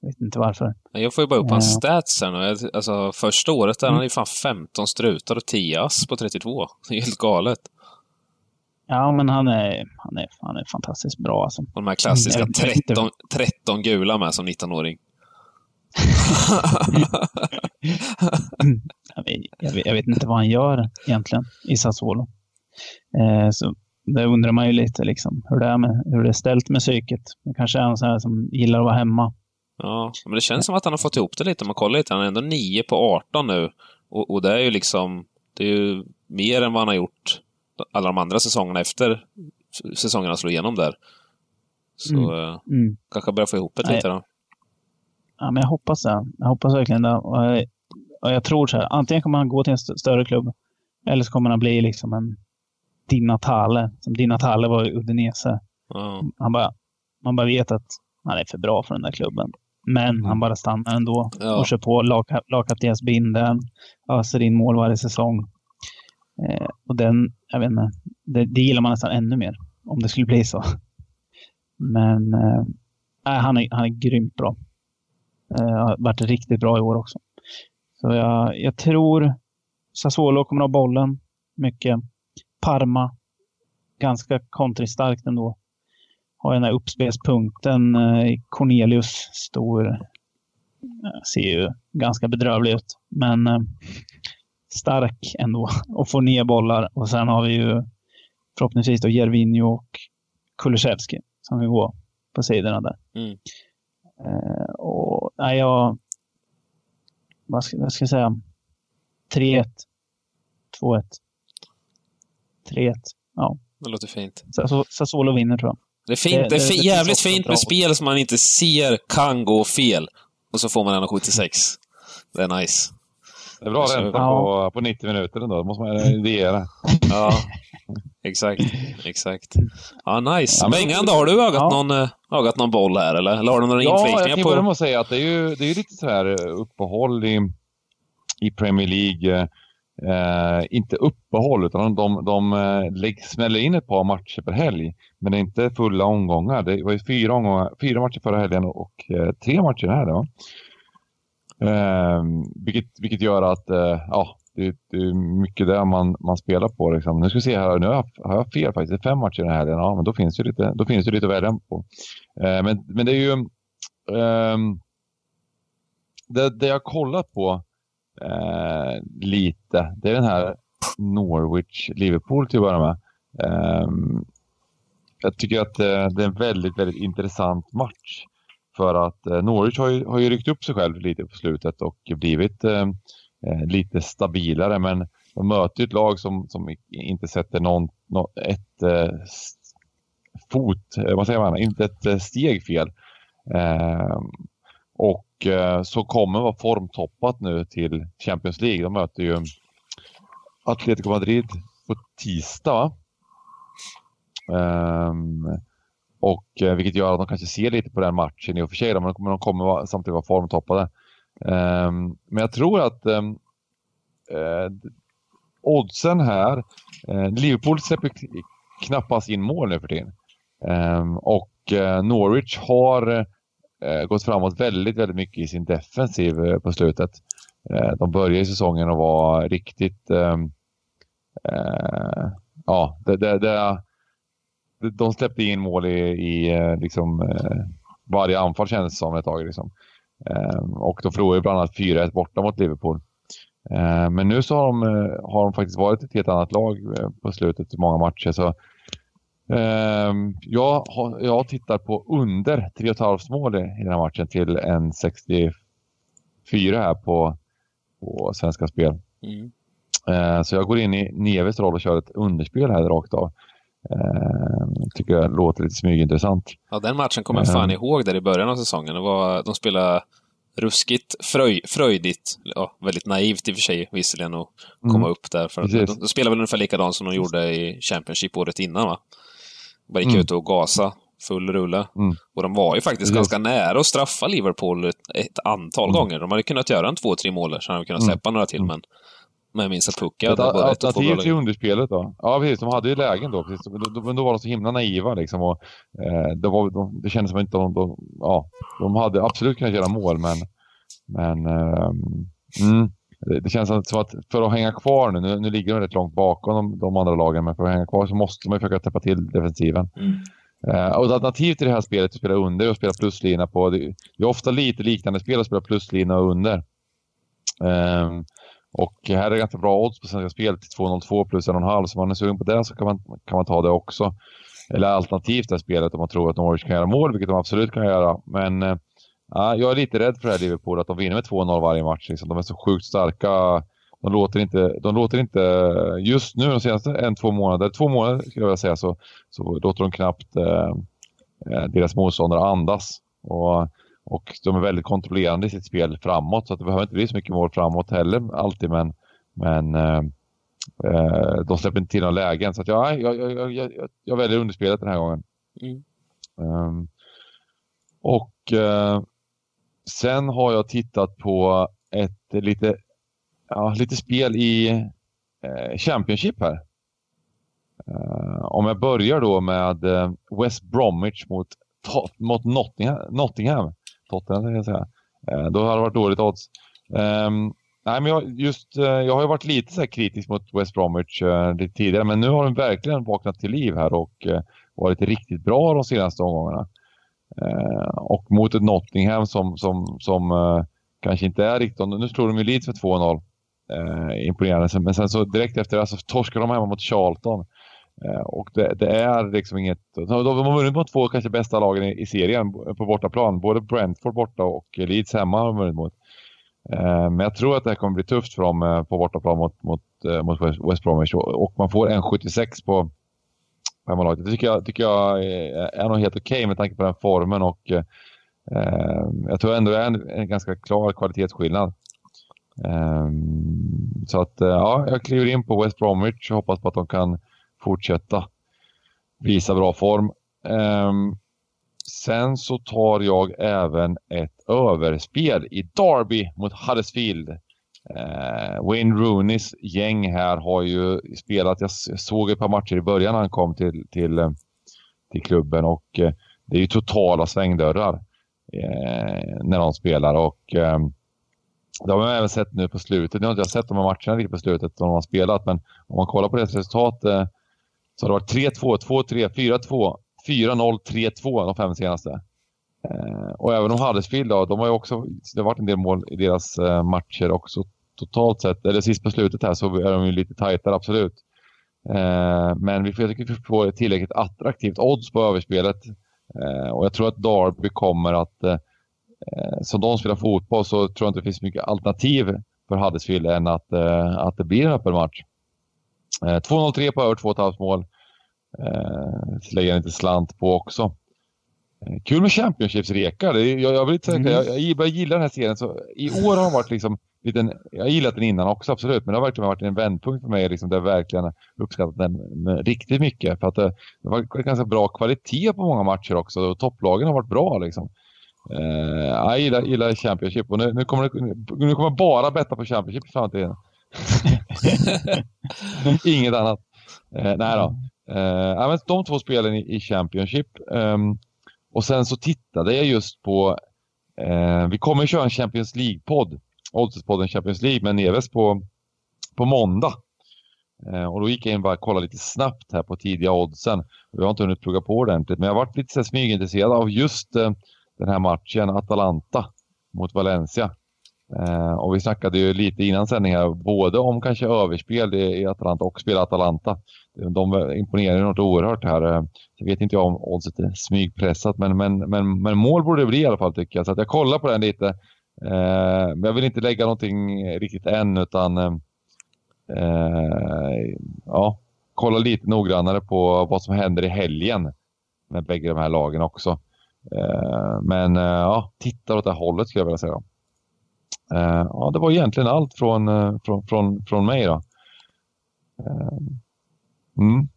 Jag vet inte varför. Jag får ju bara upp hans stats här nu. Alltså första året där mm. han är fan 15 strutar och 10 ass på 32. Det är helt galet. Ja, men han är, han är, han är fantastiskt bra alltså. Och de här klassiska 13, 13 gula med som 19-åring. jag, vet, jag, vet, jag, vet, inte vad han gör egentligen i Sassuolo. Eh, så det undrar man ju lite liksom, hur det är, med, hur det är ställt med psyket. Det kanske är en sån här som gillar att vara hemma. Ja, men det känns som att han har fått ihop det lite. Om man kollar lite, han är ändå 9 på 18 nu. Och, och det är ju liksom, det är ju mer än vad han har gjort alla de andra säsongerna efter säsongerna slog igenom där. Så mm. Eh, mm. kanske börjar få ihop det lite då. Ja, men jag hoppas det. Jag hoppas verkligen det. Och jag, och jag tror så här, antingen kommer han gå till en st större klubb eller så kommer han bli liksom en Di Natale, som Di Natale var i Udinese. Mm. Han bara, man bara vet att han är för bra för den där klubben. Men mm. han bara stannar ändå ja. och kör på lag, lagkaptensbindeln, öser in mål varje säsong. Eh, och den, jag vet inte, det, det, gillar man nästan ännu mer om det skulle bli så. Men eh, han, är, han är grymt bra. Eh, har varit riktigt bra i år också. Så jag, jag tror Sassuolo kommer att ha bollen mycket. Parma, ganska kontristarkt ändå. Har den här uppspelspunkten. Eh, Cornelius, stor. Eh, ser ju ganska bedrövlig ut. Men eh, stark ändå och får ner bollar. Och sen har vi ju förhoppningsvis då Jervinho och Kulusevski som kan gå på sidorna där. Mm. Eh, och nej, jag... Vad ska, vad ska jag säga? 3-1. 2-1. 3-1. Ja. Det låter fint. Sassuolo vinner tror jag. Det är, fint, det, det, är jävligt fint med spel som man inte ser kan gå fel. Och så får man en 76. Det är nice. Det är bra ränta ja. på, på 90 minuter ändå. Det måste man idéera. ja, exakt. Exakt. Ja, nice. Ja, Bengan, då, har du ögat, ja. någon, eh, ögat någon boll här, eller? Eller har du några ja, inflikningar på? Ja, jag börja med att säga att det är ju, det är lite så här eh, uppehåll i, i Premier League. Eh, inte uppehåll, utan de, de lägg, smäller in ett par matcher per helg. Men det är inte fulla omgångar. Det var ju fyra, omgångar, fyra matcher förra helgen och eh, tre matcher här. Då. Eh, vilket, vilket gör att eh, ja, det, det, är mycket där man, man spelar på. Liksom. Nu ska vi se här, nu har jag, har jag fel faktiskt. Det är fem matcher den här helgen. Ja, men då finns det lite, då finns det lite att välja på. Eh, men, men det är ju... Eh, det, det jag kollat på eh, lite, det är den här Norwich-Liverpool till att börja med. Ehm, jag tycker att eh, det är en väldigt, väldigt intressant match. För att eh, Norwich har ju, har ju ryckt upp sig själv lite på slutet och blivit eh, eh lite stabilare. Men de möter ju ett lag som, som inte sätter någon, någon ett eh, fot, eh, vad säger man, inte ett eh, steg fel. Eh, och eh, så kommer vara formtoppat nu till Champions League. De möter ju Atletico Madrid på tisdag. Um, och, eh, vilket gör att de kanske ser lite på den matchen i och för sig, men de kommer vara, samtidigt vara formtoppade. Um, men jag tror att um, uh, oddsen här, uh, Liverpool släpper knappast in mål nu för tiden. Um, och uh, Norwich har gått framåt väldigt, väldigt mycket i sin defensiv på slutet. de började säsongen och var riktigt... ja, det, det, det de släppte in mål i, i eh, liksom, eh, varje anfall kändes det som ett tag. Liksom. Ehm, och de förlorade bland annat 4-1 borta mot Liverpool. Men nu så har de, eh, har de faktiskt varit ett helt annat lag på slutet i många matcher. Så, jag, jag tittar på under 3,5 mål i, den här matchen till en 64 här på, på Svenska Spel. Mm. Så jag går in i Neves roll och kör ett underspel här rakt av. Uh, tycker jag låter lite smygintressant. Ja, den matchen kommer jag fan uh, ihåg där i början av säsongen. Det var, de spelade ruskigt fröj, fröjdigt, ja, väldigt naivt i och för sig visserligen att komma mm, upp där. För de, de spelade väl ungefär likadant som de gjorde i Championship året innan va? Bara gick mm. ut och gasa full rulle. Mm. Och de var ju faktiskt Precis. ganska nära att straffa Liverpool ett, ett antal mm. gånger. De hade kunnat göra en två, tre mål så hade de kunnat mm. släppa några till, mm. men men jag minns att Pucka hade både ett och två Alternativ till underspelet då? Ja, precis. De hade ju lägen då. Precis. Men då var de så himla naiva liksom. Och, eh, det, var, de, det kändes som att de, de, ja, de hade absolut kunnat göra mål, men, men eh, mm, det, det, känns som att för att hänga kvar nu, nu, nu ligger de rätt långt bakom de, de, andra lagen, men för att hänga kvar så måste man försöka täppa till defensiven. Mm. Uh, och ett alternativ till det här spelet att spela under och spela pluslina på, det, det är ofta lite liknande spel att spela pluslina och under. Um, och här är det ganska bra odds på Svenska Spel till 2,02 plus 1,5 så om man är sugen på det så kan man, kan man ta det också. Eller alternativt det här spelet om man tror att Norwich kan göra mål, vilket de absolut kan göra. Men äh, jag är lite rädd för det här Liverpool, att de vinner med 2-0 varje match. Liksom. De är så sjukt starka. De låter inte, de låter inte just nu de senaste en, två månader, två månader skulle jag vilja säga, så, så låter de knappt eh, eh deras motståndare andas. Och och de är väldigt kontrollerande i sitt spel framåt så att det behöver inte bli så mycket mål framåt heller alltid men, men eh, eh de släpper inte till några lägen så att jag, jag, jag, jag, jag väljer underspelet den här gången. Mm. Um, och eh, sen har jag tittat på ett lite, ja, lite spel i eh, Championship här. Uh, om jag börjar då med eh, West Bromwich mot, mot Nottingham, Nottingham Tottenham ska jag säga. Eh, då har det varit dåligt odds. Um, nej, men jag, just, uh, jag har ju varit lite så kritisk mot West Bromwich uh, lite tidigare, men nu har de verkligen vaknat till liv här och uh, varit riktigt bra de senaste omgångarna. och mot ett Nottingham som, som, som kanske inte är riktigt... Nu slår de ju Leeds med 2-0. imponerande. Men sen så direkt efter det så torskar de hemma mot Charlton. Eh, och det, det, är liksom inget... De har vunnit mot två kanske bästa lagen i, i, serien på bortaplan. Både Brentford borta och Leeds hemma har de vunnit mot. Eh, men jag tror att det här kommer bli tufft för dem eh, på bortaplan mot, mot, mot West Bromwich. Och man får 1,76 på hemmalaget. Det tycker jag, tycker jag är nog helt okej okay med tanke på den formen. Och eh, jag tror ändå det är en, en ganska klar kvalitetsskillnad. Eh, så att ja, jag kliver in på West Bromwich och hoppas på att de kan fortsätta visa bra form. Um, sen så tar jag även ett överspel i Derby mot Huddersfield. Uh, Wayne Rooneys gäng här har ju spelat, jag såg ett par matcher i början när han kom till, till, eh, till klubben och uh, det är ju totala svängdörrar uh, när de spelar och ehm, det har man även sett nu på slutet. Nu har inte jag sett de här matcherna riktigt på slutet som de har spelat men om man kollar på deras resultat så har det varit 3-2, 2-3, 4-2, 4-0, 3-2 de fem senaste. Eh, och även om Huddersfield då, de har ju också, det har varit en del mål i deras eh, matcher också totalt sett. Eller sist på slutet här så är de ju lite tajtare, absolut. Eh, men vi får, jag tycker vi får ett tillräckligt attraktivt odds på överspelet. Eh, och jag tror att Darby kommer att, eh, eh, som de spelar fotboll så tror jag inte det finns mycket alternativ för Huddersfield än att, eh, att det blir en öppen match. 2.03 eh, på över 2,5 mål. Eh, lägger jag lite slant på också. Eh, kul med Championships-rekar. Jag, jag, vill inte mm. jag, jag börjar gilla den här serien. Så I år har den varit liksom liten, jag har gillat den innan också absolut, men det har verkligen varit en vändpunkt för mig liksom, där jag verkligen uppskattat den riktigt mycket. För att det, det var ganska bra kvalitet på många matcher också och topplagen har varit bra liksom. Uh, jag gillar, gillar Championship och nu, nu, kommer, nu kommer jag bara betta på Championship i framtiden. Inget annat. Eh, nej då. Eh, men de två spelen i, i Championship. Um, och sen så tittade jag just på, eh, vi kommer köra en Champions League-podd, Oddsespodden Champions League med Neves på, på måndag. Eh, och då gick jag in och kollade lite snabbt här på tidiga oddsen. Jag har inte hunnit plugga på ordentligt, men jag har varit lite smygintresserad av just eh, den här matchen, Atalanta mot Valencia. Eh, och vi snackade ju lite innan sändning här, både om kanske överspel i Atalanta och spela Atalanta. De imponerar något oerhört här. Eh, jag vet inte jag om oddset är smygpressat, men, men, men, men mål borde det bli i alla fall tycker jag. Så att jag kollar på den lite. Eh, men jag vill inte lägga någonting riktigt än, utan eh, ja, kolla lite noggrannare på vad som händer i helgen med bägge de här lagen också. Eh, men eh, ja, titta åt det hållet skulle jag vilja säga. Eh, ja, det var egentligen allt från, eh, från, från, från mig. Då. Eh, mm.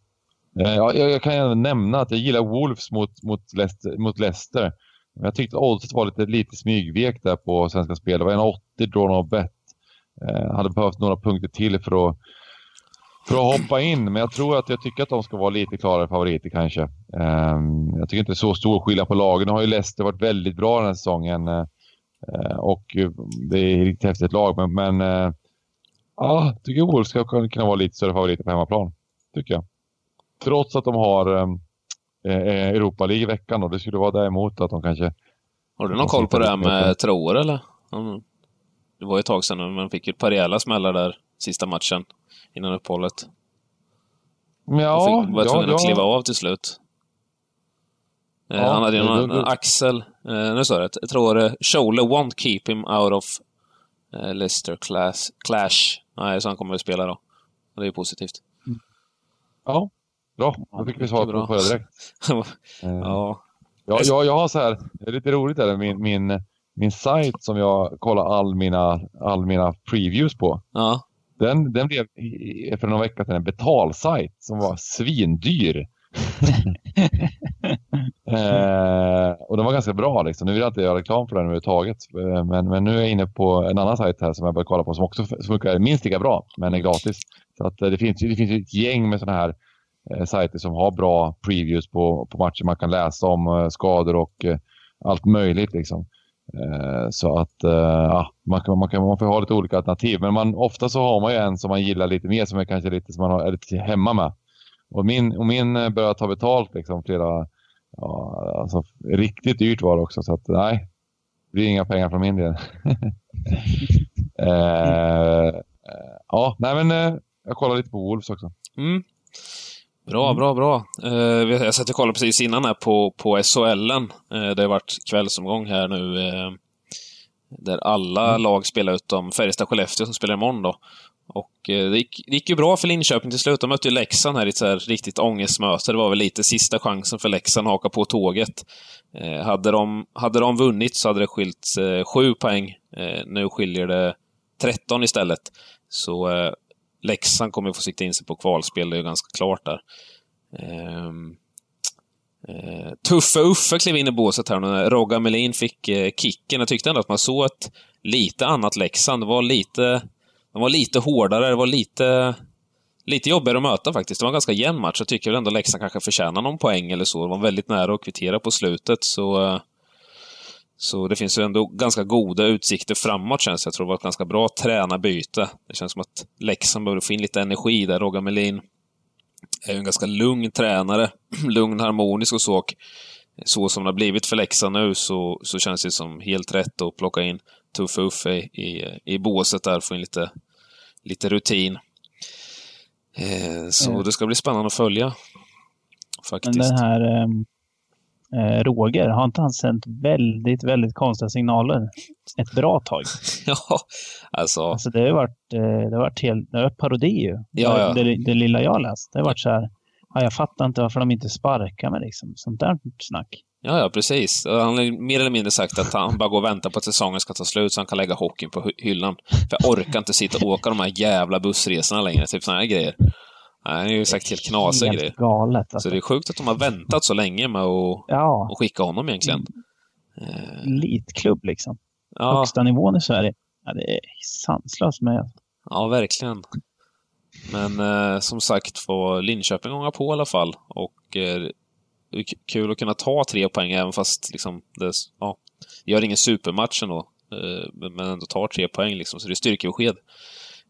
Eh, jag, jag kan även nämna att jag gillar Wolves mot, mot, Leicester, mot Leicester. Jag tyckte oddset var lite, lite smygvek där på Svenska Spel. Det var 1,80 drawn no bet. Eh, hade behövt några punkter till för att, för att hoppa in. Men jag tror att jag tycker att de ska vara lite klarare favoriter kanske. Eh, jag tycker inte det är så stor skillnad på lagen. Nu har ju Leicester varit väldigt bra den här säsongen. Eh, och det är ett riktigt häftigt lag. Men, men eh, ja, jag tycker Wolves ska kunna vara lite större favoriter på hemmaplan. Tycker jag. Trots att de har ehm, eh, eh, Europa League i veckan och det skulle vara däremot att de kanske... Har du någon koll på det här med Troer eller? Det var ju ett tag sedan men man fick ju ett par rejäla smällar där sista matchen innan uppehållet. Ja, fick, var tvungen ja, att kliva av till slut. Eh, ja, han hade ju någon, en axel, eh, nu sa jag jag tror det, Scholle won't keep him out of eh, Leicester class, Clash. Nej, så han kommer att spela då. Det är ju positivt. Mm. Ja, Bra, då fick vi svar på, på det direkt. ja. Ja, jag, jag har så här, det är lite roligt där, min, min, min sajt som jag kollar all mina, all mina previews på. Ja. Den, den blev för några veckor sedan en betalsajt som var svindyr. eh, och den var ganska bra liksom. Nu vill jag inte göra reklam för den överhuvudtaget. Eh, men, men nu är jag inne på en annan sajt här som jag börjar kolla på som också funkar minst lika bra men är gratis. Så att eh, det finns, det finns ett gäng med sådana här eh, sajter som har bra previews på, på matcher man kan läsa om eh, skador och eh, allt möjligt. Liksom. Eh, så att eh, ja, man, kan, man, kan, man får ha lite olika alternativ. Men man, ofta så har man ju en som man gillar lite mer som är kanske lite som man har, är lite hemma med. Och min, och min eh, börjar ta betalt liksom flera, ja, alltså riktigt dyrt var det också. Så att nej, det blir inga pengar från min del. eh, ja, nej men jag kollar lite på Wolves också. Mm. Bra, mm. bra, bra. Uh, jag satt och kollade precis innan här på, på SHL. Uh, eh, det har varit kvällsomgång här nu. Uh, där alla mm. lag spelar utom Färjestad-Skellefteå som spelar imorgon då. Och eh, det gick, det gick ju bra för Linköping till slut. De mötte ju Leksand här i ett så här riktigt ångestmöte. Det var väl lite sista chansen för Leksand att haka på tåget. Eh, hade, de, hade de vunnit så hade det skilt eh, sju poäng. nu skiljer det 13 istället. Så Leksand kommer få sikta in sig på kvalspel, det är ganska klart där. Ehm, Tuffe Uffe klev in i båset här när Rogga Melin fick kicken. Jag tyckte ändå att man såg ett lite annat Leksand. Det var lite, de var lite hårdare, det var lite, lite jobbigare att möta faktiskt. Det var en ganska jämn match. Jag tycker ändå Leksand kanske förtjänar någon poäng eller så. De var väldigt nära att kvittera på slutet, så så det finns ju ändå ganska goda utsikter framåt känns det. Jag tror det var ett ganska bra tränarbyte. Det känns som att Leksand behöver få in lite energi där. Roger Melin är ju en ganska lugn tränare. lugn, harmonisk och så. Och så som det har blivit för Leksand nu så, så känns det som helt rätt att plocka in Tuffe Uffe i, i båset där, få in lite, lite rutin. Eh, så mm. det ska bli spännande att följa. Faktiskt. Men den här um eh, Roger, har inte han sänt väldigt, väldigt konstiga signaler ett bra tag? ja, alltså. alltså det har varit, eh, det har varit, helt, det har varit parodi ju. Ja, ja. Det, det, lilla jag läst. Det har varit så här, ja, jag fattar inte varför de inte sparkar mig liksom. Sånt där snack. Ja, ja, precis. Han har mer eller mindre sagt att han bara går och väntar på att säsongen ska ta slut så han kan lägga hockeyn på hyllan. För jag orkar inte sitta och åka de här jävla bussresorna längre, typ sådana här grejer. Nej, det är ju sagt helt knasiga grejer. galet. Alltså. Så det är sjukt att de har väntat så länge med att, ja. skicka honom egentligen. Eh. Elitklubb liksom. Ja. Högsta nivån i Sverige. Ja, det är sanslöst med. Ja, verkligen. Men eh, som sagt, får Linköping gånga på i alla fall. Och eh, kul att kunna ta tre poäng även fast liksom, det ja, gör ingen supermatch ändå. Eh, men ändå tar tre poäng liksom, så det är styrkebesked.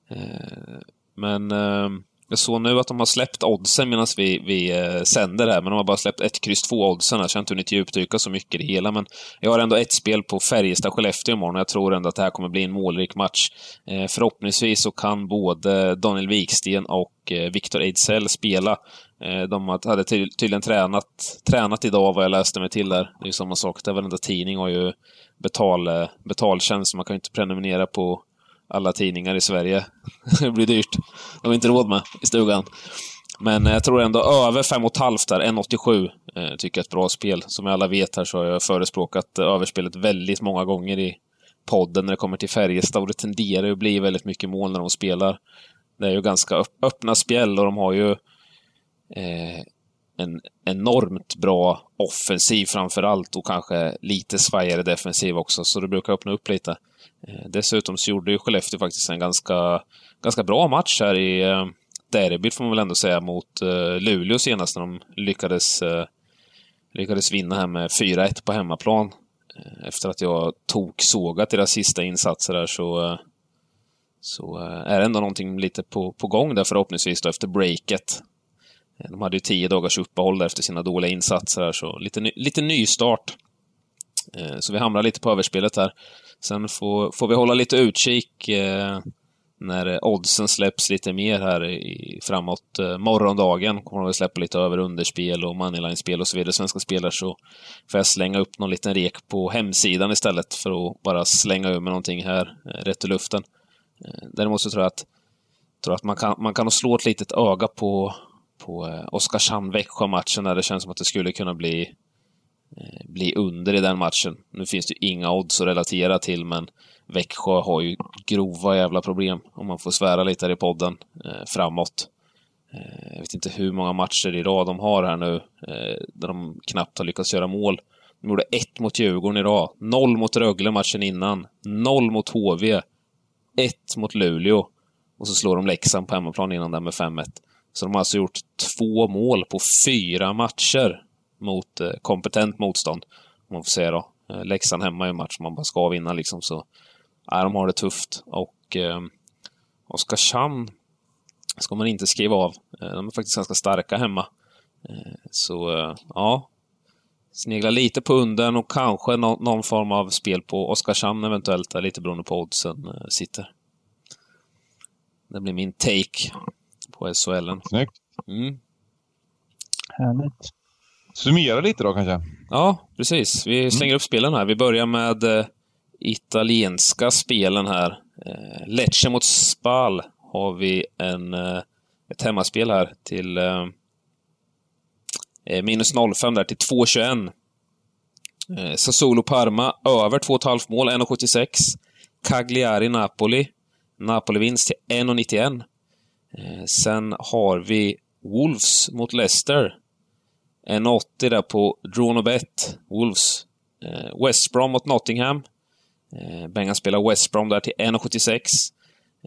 Eh, men eh, jag såg nu att de har släppt oddsen medan vi, vi eh, sänder här, men de har bara släppt ett kryss 2 oddsen. Jag har inte hunnit djupdyka så mycket i det hela, men jag har ändå ett spel på Färjestad-Skellefteå imorgon och jag tror ändå att det här kommer bli en målrik match. Eh, förhoppningsvis så kan både Daniel Wiksten och eh, Viktor Ejdsell spela. Eh, de hade ty tydligen tränat, tränat idag, vad jag läste mig till där. Det är ju samma sak, där varenda tidning har ju betal, eh, betaltjänst, man kan ju inte prenumerera på alla tidningar i Sverige. det blir dyrt. Det har vi inte råd med i stugan. Men eh, jag tror ändå över 5,5 där, 1,87 eh, tycker jag är ett bra spel. Som alla vet här så har jag förespråkat eh, överspelet väldigt många gånger i podden när det kommer till Färjestad och det tenderar ju att bli väldigt mycket mål när de spelar. Det är ju ganska öppna spel och de har ju eh, en enormt bra offensiv framför allt och kanske lite svajigare defensiv också, så det brukar öppna upp lite. Eh, dessutom så gjorde ju Skellefteå faktiskt en ganska, ganska bra match här i eh, derbyt, får man väl ändå säga, mot eh, Luleå senast när de lyckades, lyckades vinna här med 4-1 på hemmaplan. Efter att jag tog sågat deras sista insatser där så, så är det ändå någonting lite på, på gång där förhoppningsvis då efter breaket. De hade ju tio dagars uppehåll efter sina dåliga insatser, här, så lite, ny, lite nystart. Eh, så vi hamnar lite på överspelet här. Sen får, får vi hålla lite utkik eh, när oddsen släpps lite mer här i, framåt eh, morgondagen. Kommer vi släppa lite över underspel och moneyline-spel och så vidare. Svenska spelare så får jag slänga upp någon liten rek på hemsidan istället för att bara slänga ur med någonting här eh, rätt i luften. Eh, däremot så tror jag att, tror att man, kan, man kan slå ett litet öga på, på eh, Oskarshamn-Växjö-matchen där det känns som att det skulle kunna bli eh, bli under i den matchen. Nu finns det ju inga odds att relatera till, men Växjö har ju grova jävla problem, om man får svära lite här i podden, eh, framåt. Jag vet inte hur många matcher i rad de har här nu, där de knappt har lyckats göra mål. De gjorde ett mot Djurgården i noll mot Rögle matchen innan, noll mot HV, ett mot Luleå och så slår de Leksand på hemmaplan innan där med 5-1. Så de har alltså gjort två mål på fyra matcher mot eh, kompetent motstånd. Om man får säga då. Eh, Leksand hemma är en match man bara ska vinna liksom, så nej, de har det tufft. Och eh, Oskarshamn ska man inte skriva av. Eh, de är faktiskt ganska starka hemma. Eh, så eh, ja, snegla lite på unden och kanske no någon form av spel på Oskarshamn eventuellt, eh, lite beroende på oddsen eh, sitter. Det blir min take på SHL. Snyggt. Mm. Härligt summera lite då kanske? Ja, precis. Vi mm. slänger mm. upp spelen här. Vi börjar med eh, italienska spelen här. Eh, Lecce mot Spal har vi en, eh, ett hemmaspel här till minus 05 där till 2,21. Eh, Sassuolo Parma över 2,5 mål, 1,76. Cagliari Napoli. Napoli-vinst till 1,91. Eh, sen har vi Wolves mot Leicester. 1,80 där på Dronobet, Wolves. Eh, West Brom mot Nottingham. Eh, Bengan spelar West Brom där till 1,76.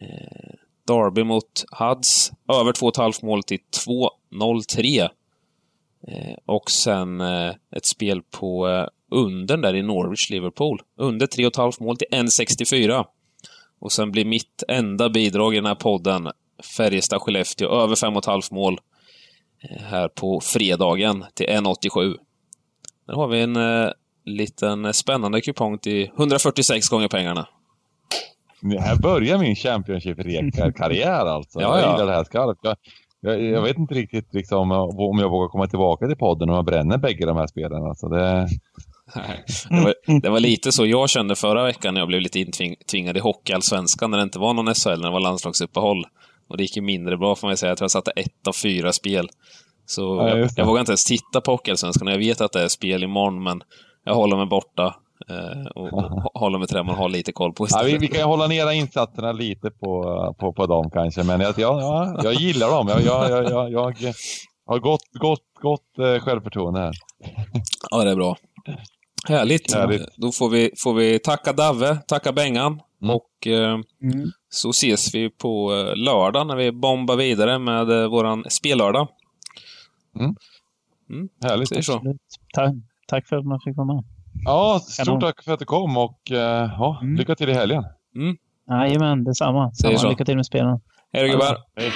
Eh, Derby mot Huds. Över 2,5 mål till 2,03. Eh, och sen eh, ett spel på eh, undern där i Norwich, Liverpool. Under 3,5 mål till 1,64. Och sen blir mitt enda bidrag i den här podden Färjestad-Skellefteå, över 5,5 mål här på fredagen till 1,87. Där har vi en eh, liten spännande kupong till 146 gånger pengarna. Här börjar min Championship-karriär alltså. ja, ja. Jag gillar det här skarpt. Jag, jag, jag, vet inte riktigt liksom, om jag vågar komma tillbaka till podden om jag bränner bägge de här spelen. Alltså det... Det var, det var, lite så jag kände förra veckan när jag blev lite intvingad i Hockeyallsvenskan när det inte var någon SHL, när det var landslagsuppehåll. Och det gick ju mindre bra får man säga. Jag tror jag satte ett av fyra spel. Så ja, jag, jag vågar inte ens titta på Hockeyallsvenskan. Jag vet att det är spel imorgon, men jag håller mig borta. Eh, och, och håller mig till det man har lite koll på Ja, vi, vi, kan hålla nere insatserna lite på, på, på dem kanske, men jag, jag, jag gillar dem. Jag, jag, jag, jag har gott, gott, gott eh, självförtroende här. Ja, det är bra. Härligt. Härligt. Då får vi, får vi tacka Dave, tacka Bengan mm. och eh, mm. Så ses vi på eh, lördag när vi bombar vidare med eh, våran spellördag. Mm. Mm. Härligt. Så. Tack, tack för att man fick vara med. Ja, stort tack för att du kom och uh, ja, mm. lycka till i helgen. Mm. Jajamän, detsamma. Samma. Lycka till med spelen. Hej då gubbar. Hej.